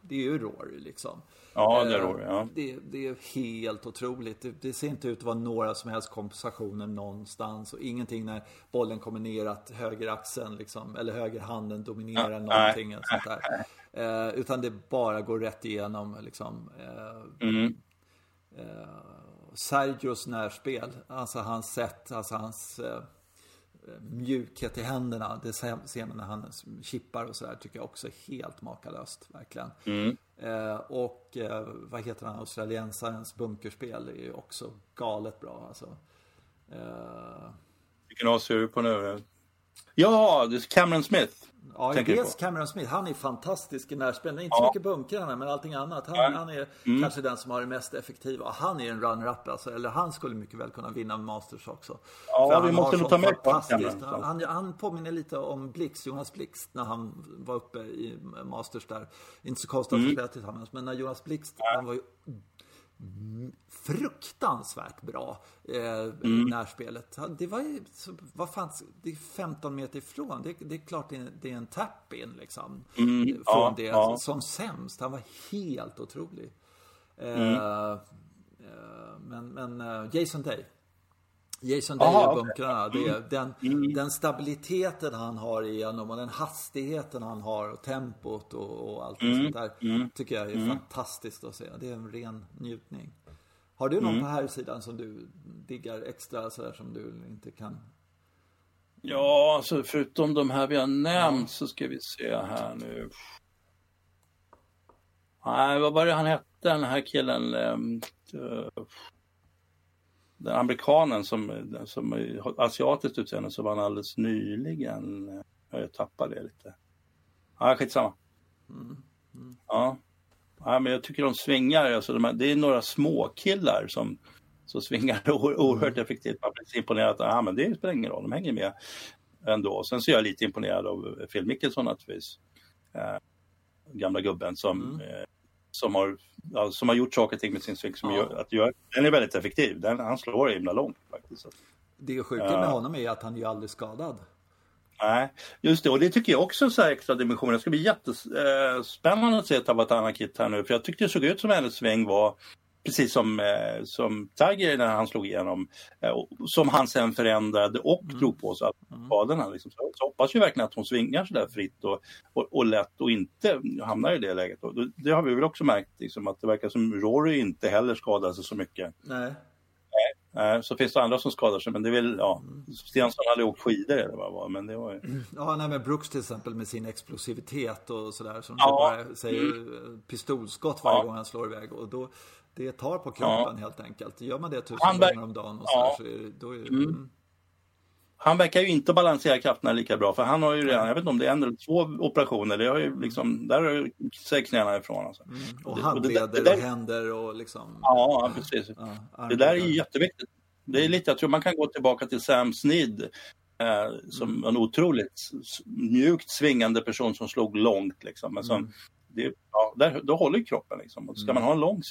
Speaker 1: det är ju Rory liksom.
Speaker 2: Ja, det är Rory. Ja.
Speaker 1: Det, det, är helt otroligt. Det, det, ser inte ut att vara några som helst kompensationer någonstans och ingenting när bollen kommer ner att högeraxeln liksom, eller högerhanden dominerar ja, någonting. Nej, sånt där. Eh, utan det bara går rätt igenom liksom. Eh, mm. eh, Sergios närspel, alltså hans sätt, alltså hans eh, mjukhet i händerna. Det ser man när han chippar och sådär tycker jag också är helt makalöst. Verkligen.
Speaker 2: Mm.
Speaker 1: Eh, och eh, vad heter han, australiensarens bunkerspel är ju också galet bra alltså.
Speaker 2: Eh... Vilken as är du på nu? Ja, det är Cameron Smith.
Speaker 1: Ja, dels Cameron Smith. Han är fantastisk i närspel. Inte så ja. mycket bunkrarna, men allting annat. Han, ja. han är mm. kanske den som har det mest effektiva. Han är en runner-up alltså. Eller han skulle mycket väl kunna vinna Masters också.
Speaker 2: Ja, vi måste nog ta med
Speaker 1: fantastiskt. Han, han, han påminner lite om Blix, Jonas Blix, när han var uppe i Masters där. Inte så konstigt att mm. spela tillsammans, men när Jonas Blix, han var ju fruktansvärt bra eh, mm. närspelet. Det var ju, vad fanns, det är 15 meter ifrån. Det, det är klart det är, det är en tap-in liksom. Mm. Från ja, det. Ja. Som sämst. Han var helt otrolig. Eh, mm. Eh, men, men eh, Jason Day. Jason Day Aha, och bunkrarna. Okay. Mm. den, mm. den stabiliteten han har igenom och den hastigheten han har och tempot och, och allt mm. sånt där. Mm. Tycker jag är mm. fantastiskt att se. Det är en ren njutning. Har du någon mm. på här sidan som du diggar extra sådär som du inte kan?
Speaker 2: Ja, alltså förutom de här vi har nämnt så ska vi se här nu. Nej, vad var det han hette den här killen? Den amerikanen som, som asiatiskt utseende så var han alldeles nyligen. Jag tappade det lite. Ja, skitsamma. Mm. Mm. Ja. ja, men jag tycker de svingar, alltså de här, det är några små killar som, som svingar oerhört mm. effektivt. Man blir imponerad att ah, men det spelar ingen roll, de hänger med ändå. Sen så är jag lite imponerad av Phil Mickelson naturligtvis. Eh, gamla gubben som, mm. eh, som, har, ja, som har gjort saker och ting med sin swing som ja. gör, att gör, den är väldigt effektiv. Den, han slår himla långt faktiskt.
Speaker 1: Det sjuka med honom är att han är ju aldrig skadad.
Speaker 2: Nej, just det. Och det tycker jag också är så extra dimension. Det ska bli jättespännande att se Tabatana Kit här nu. För jag tyckte det såg ut som hennes sväng var precis som, eh, som Tiger när han slog igenom, eh, som han sen förändrade och mm. drog på sig skadorna. Mm. Liksom. Så, så hoppas vi verkligen att hon svingar sådär fritt och, och, och lätt och inte hamnar i det läget. Och det har vi väl också märkt, liksom, att det verkar som Rory inte heller skadar sig så mycket.
Speaker 1: Nej.
Speaker 2: Nej, så finns det andra som skadar sig, men det är väl, ja, Stensson hade åkt skidor eller vad det var, men det var ju...
Speaker 1: Ja, nej, men Brooks till exempel med sin explosivitet och sådär, som ja. bara säger mm. pistolskott varje ja. gång han slår iväg. Och då, det tar på kroppen ja. helt enkelt. Gör man det tusen gånger om dagen och så, ja. så är det, då är det, mm. mm.
Speaker 2: Han verkar ju inte balansera krafterna lika bra för han har ju redan, jag vet inte om det är en eller två operationer, det har ju liksom, där har sig knäna ifrån. Alltså.
Speaker 1: Mm. Och handleder och, det, det, och händer och liksom.
Speaker 2: Ja, precis. Ja, det där är ju jätteviktigt. Det är lite, jag tror man kan gå tillbaka till Sam Snead eh, som mm. en otroligt mjukt svingande person som slog långt liksom, men som mm det, ja, där, då håller kroppen. Liksom. Och ska mm. man ha en lång,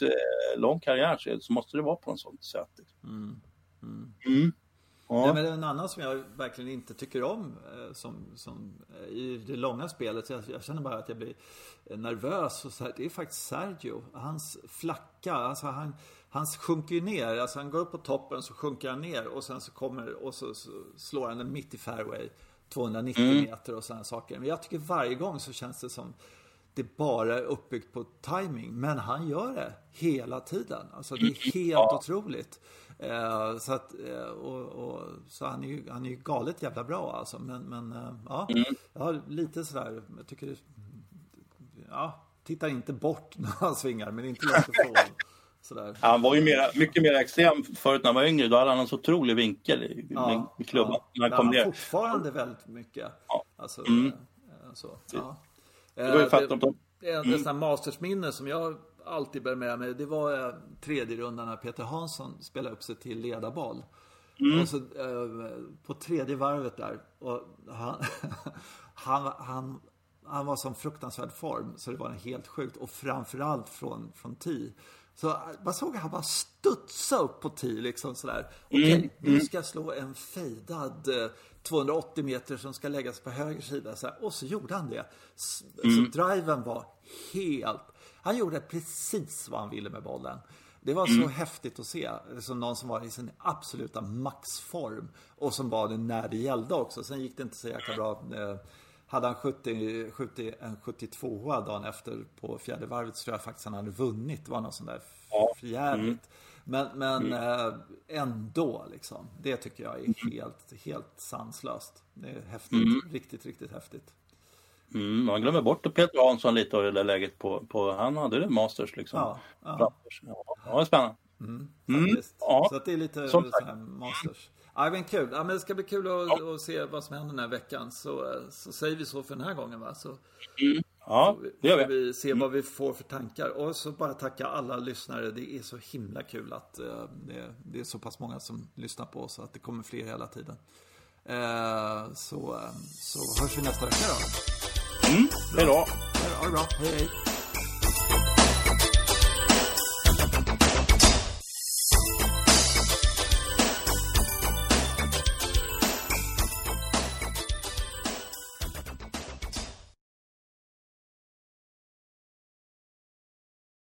Speaker 2: lång karriär så, så måste det vara på en sånt sätt. Liksom. Mm.
Speaker 1: Mm. mm. Ja. Ja, men en annan som jag verkligen inte tycker om eh, som, som, eh, i det långa spelet. Jag, jag känner bara att jag blir nervös. Och så här, det är faktiskt Sergio. Hans flacka, alltså han, han sjunker ner. Alltså han går upp på toppen så sjunker han ner och sen så kommer och så, så slår han den mitt i fairway. 290 mm. meter och sådana saker. Men jag tycker varje gång så känns det som det bara är uppbyggt på timing. Men han gör det hela tiden. Alltså det är helt ja. otroligt. Eh, så att, eh, och, och, så han är ju, han är ju galet jävla bra alltså. Men, men eh, ja, mm. jag har lite sådär, jag tycker det, ja, tittar inte bort när han svingar, men inte långt ifrån. Sådär.
Speaker 2: Han var ju mera, mycket mer extrem förut när han var yngre. Då hade han en så otrolig vinkel i, ja, i klubban. Ja.
Speaker 1: När han kom ner. fortfarande väldigt mycket. Ja. Alltså, mm. så, ja.
Speaker 2: Det var ju för att
Speaker 1: de... Är mm. en mastersminne som jag alltid bär med mig. Det var eh, tredje rundan när Peter Hansson spelade upp sig till ledarboll. Mm. Och så, eh, på tredje varvet där. Och han, han, han, han var som fruktansvärd form. Så det var helt sjukt. Och framförallt från, från tee. Så man såg han bara studsa upp på tee liksom sådär. Okej, okay, mm. nu ska jag slå en fejdad 280 eh, meter som ska läggas på höger sida. Så här. Och så gjorde han det. Så, mm. så driven var helt... Han gjorde precis vad han ville med bollen. Det var så mm. häftigt att se. Som någon som var i sin absoluta maxform. Och som var det när det gällde också. Sen gick det inte så jäkla bra. Eh, hade han skjutit, skjutit en 72 dagen efter på fjärde varvet så tror jag faktiskt han hade vunnit. Det var något sånt där ja. förjävligt. Mm. Men, men mm. eh, ändå liksom. Det tycker jag är helt, helt sanslöst. Det är häftigt. Mm. Riktigt, riktigt häftigt.
Speaker 2: Mm, man glömmer bort Peter Hansson lite och det där läget på, på han hade det Masters liksom. Ja, ja. ja det var spännande.
Speaker 1: Mm, mm, ja. Så det är lite så här Masters. Ja, men kul. Ja, men det ska bli kul att, ja. att, se vad som händer den här veckan. Så, så säger vi så för den här gången va? Så,
Speaker 2: mm. Ja, det gör vi.
Speaker 1: vi se vad vi får för tankar. Och så bara tacka alla lyssnare. Det är så himla kul att uh, det, det, är så pass många som lyssnar på oss. Att det kommer fler hela tiden. Uh, så, um, så hörs vi nästa vecka då.
Speaker 2: Mm, hej då.
Speaker 1: Ha det bra. Hej, hej.